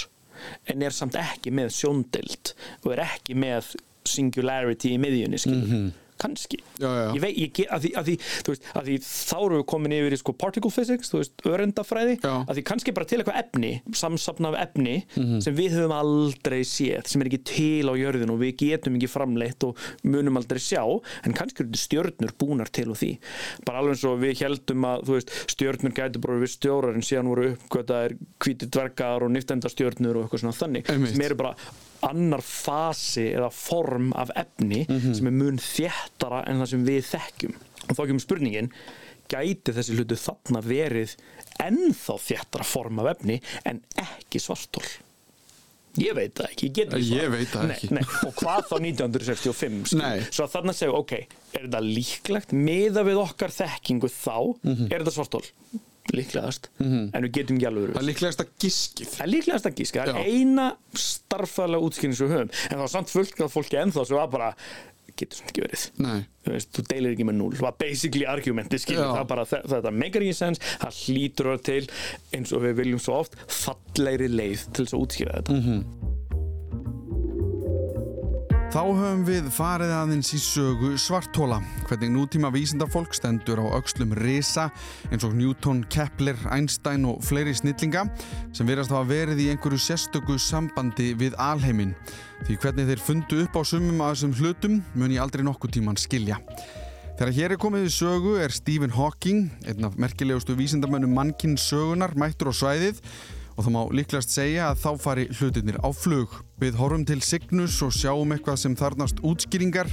en er samt ekki með sjóndeld og er ekki með singularity í miðjunni skilur kannski. Já, já. ég veit, ég að því, að því, veist, að því þá erum við komin yfir í sko particle physics, þú veist, örendafræði Já. að því kannski bara til eitthvað efni samsapna af efni Mhm. sem við höfum aldrei séð, sem er ekki til á jörðinu og við getum ekki framleitt og munum aldrei sjá, en kannski eru þetta stjörnur búnar til og því bara alveg eins og við heldum að, veist, stjörnur gætu bara við stjórar en síðan voru uppgötaðir hvíti dvergar og niftendastjörnur og eitthvað svona þannig, Einmitt. sem eru bara annar fasi eða form af efni sem er mun þéttara en það sem við þekkjum og þá kemur spurningin gæti þessi hlutu þarna verið ennþá þéttara form af efni en ekki svartól ég veit það ekki, ég get ekki Ég veit það Nei, ekki. nei, og hvað þá *laughs* 1965 skilur? Nei. svo þarna segjum, ok, er þetta líklegt miða við okkar þekkingu þá Mhm. er þetta svartól líklegast, en við getum ekki alveg verið það er líklegast að giskið. Það er líklegast að gíska, það er eina starffæðlega útskynning sem við höfum. En það var samt fullt af fólki ennþá sem var bara getur svona ekki verið. Nei. þú veist, þú deilir ekki með núl, það var basically argumenti skilur, Já. það bara, þe- þetta meikar ekki sens. Það hlýtur að vera til eins og við viljum svo oft fallegri leið til þess að útskýra þetta. Mhm. Þá höfum við farið aðeins í sögu svartóla, hvernig nútíma vísindafólk stendur á aukslum risa eins og Newton, Kepler, Einstein og fleiri snillinga sem verðast hafa verið í einhverju sérstöku sambandi við alheimin. Því hvernig þeir fundu upp á sumum af þessum hlutum mun ég aldrei nokkuð tíman skilja. Þegar hér er komið í sögu er Stephen Hawking, einn af merkilegustu vísindamönnum mannkinn sögunar, mættur á svæðið og það má líklegast segja að þá fari hlutinir á flug. Við horfum til Signus og sjáum eitthvað sem þarnast útskýringar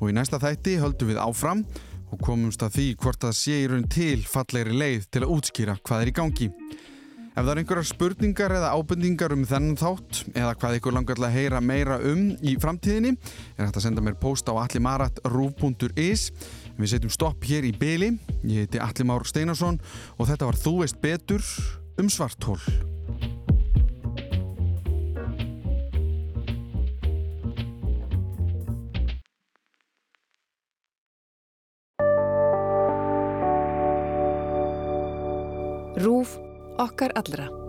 og í næsta þætti höldum við áfram og komumst að því hvort það sé í raun til fallegri leið til að útskýra hvað er í gangi. Ef það er einhverjar spurningar eða ábendingar um þennan þátt eða hvað ykkur langar til að heyra meira um í framtíðinni er hægt að senda mér post á allimarat.ru.is Við setjum stopp hér í byli. Ég heiti Allimár Steinarsson og þetta var Þú veist betur um svartól. Rúf okkar allra.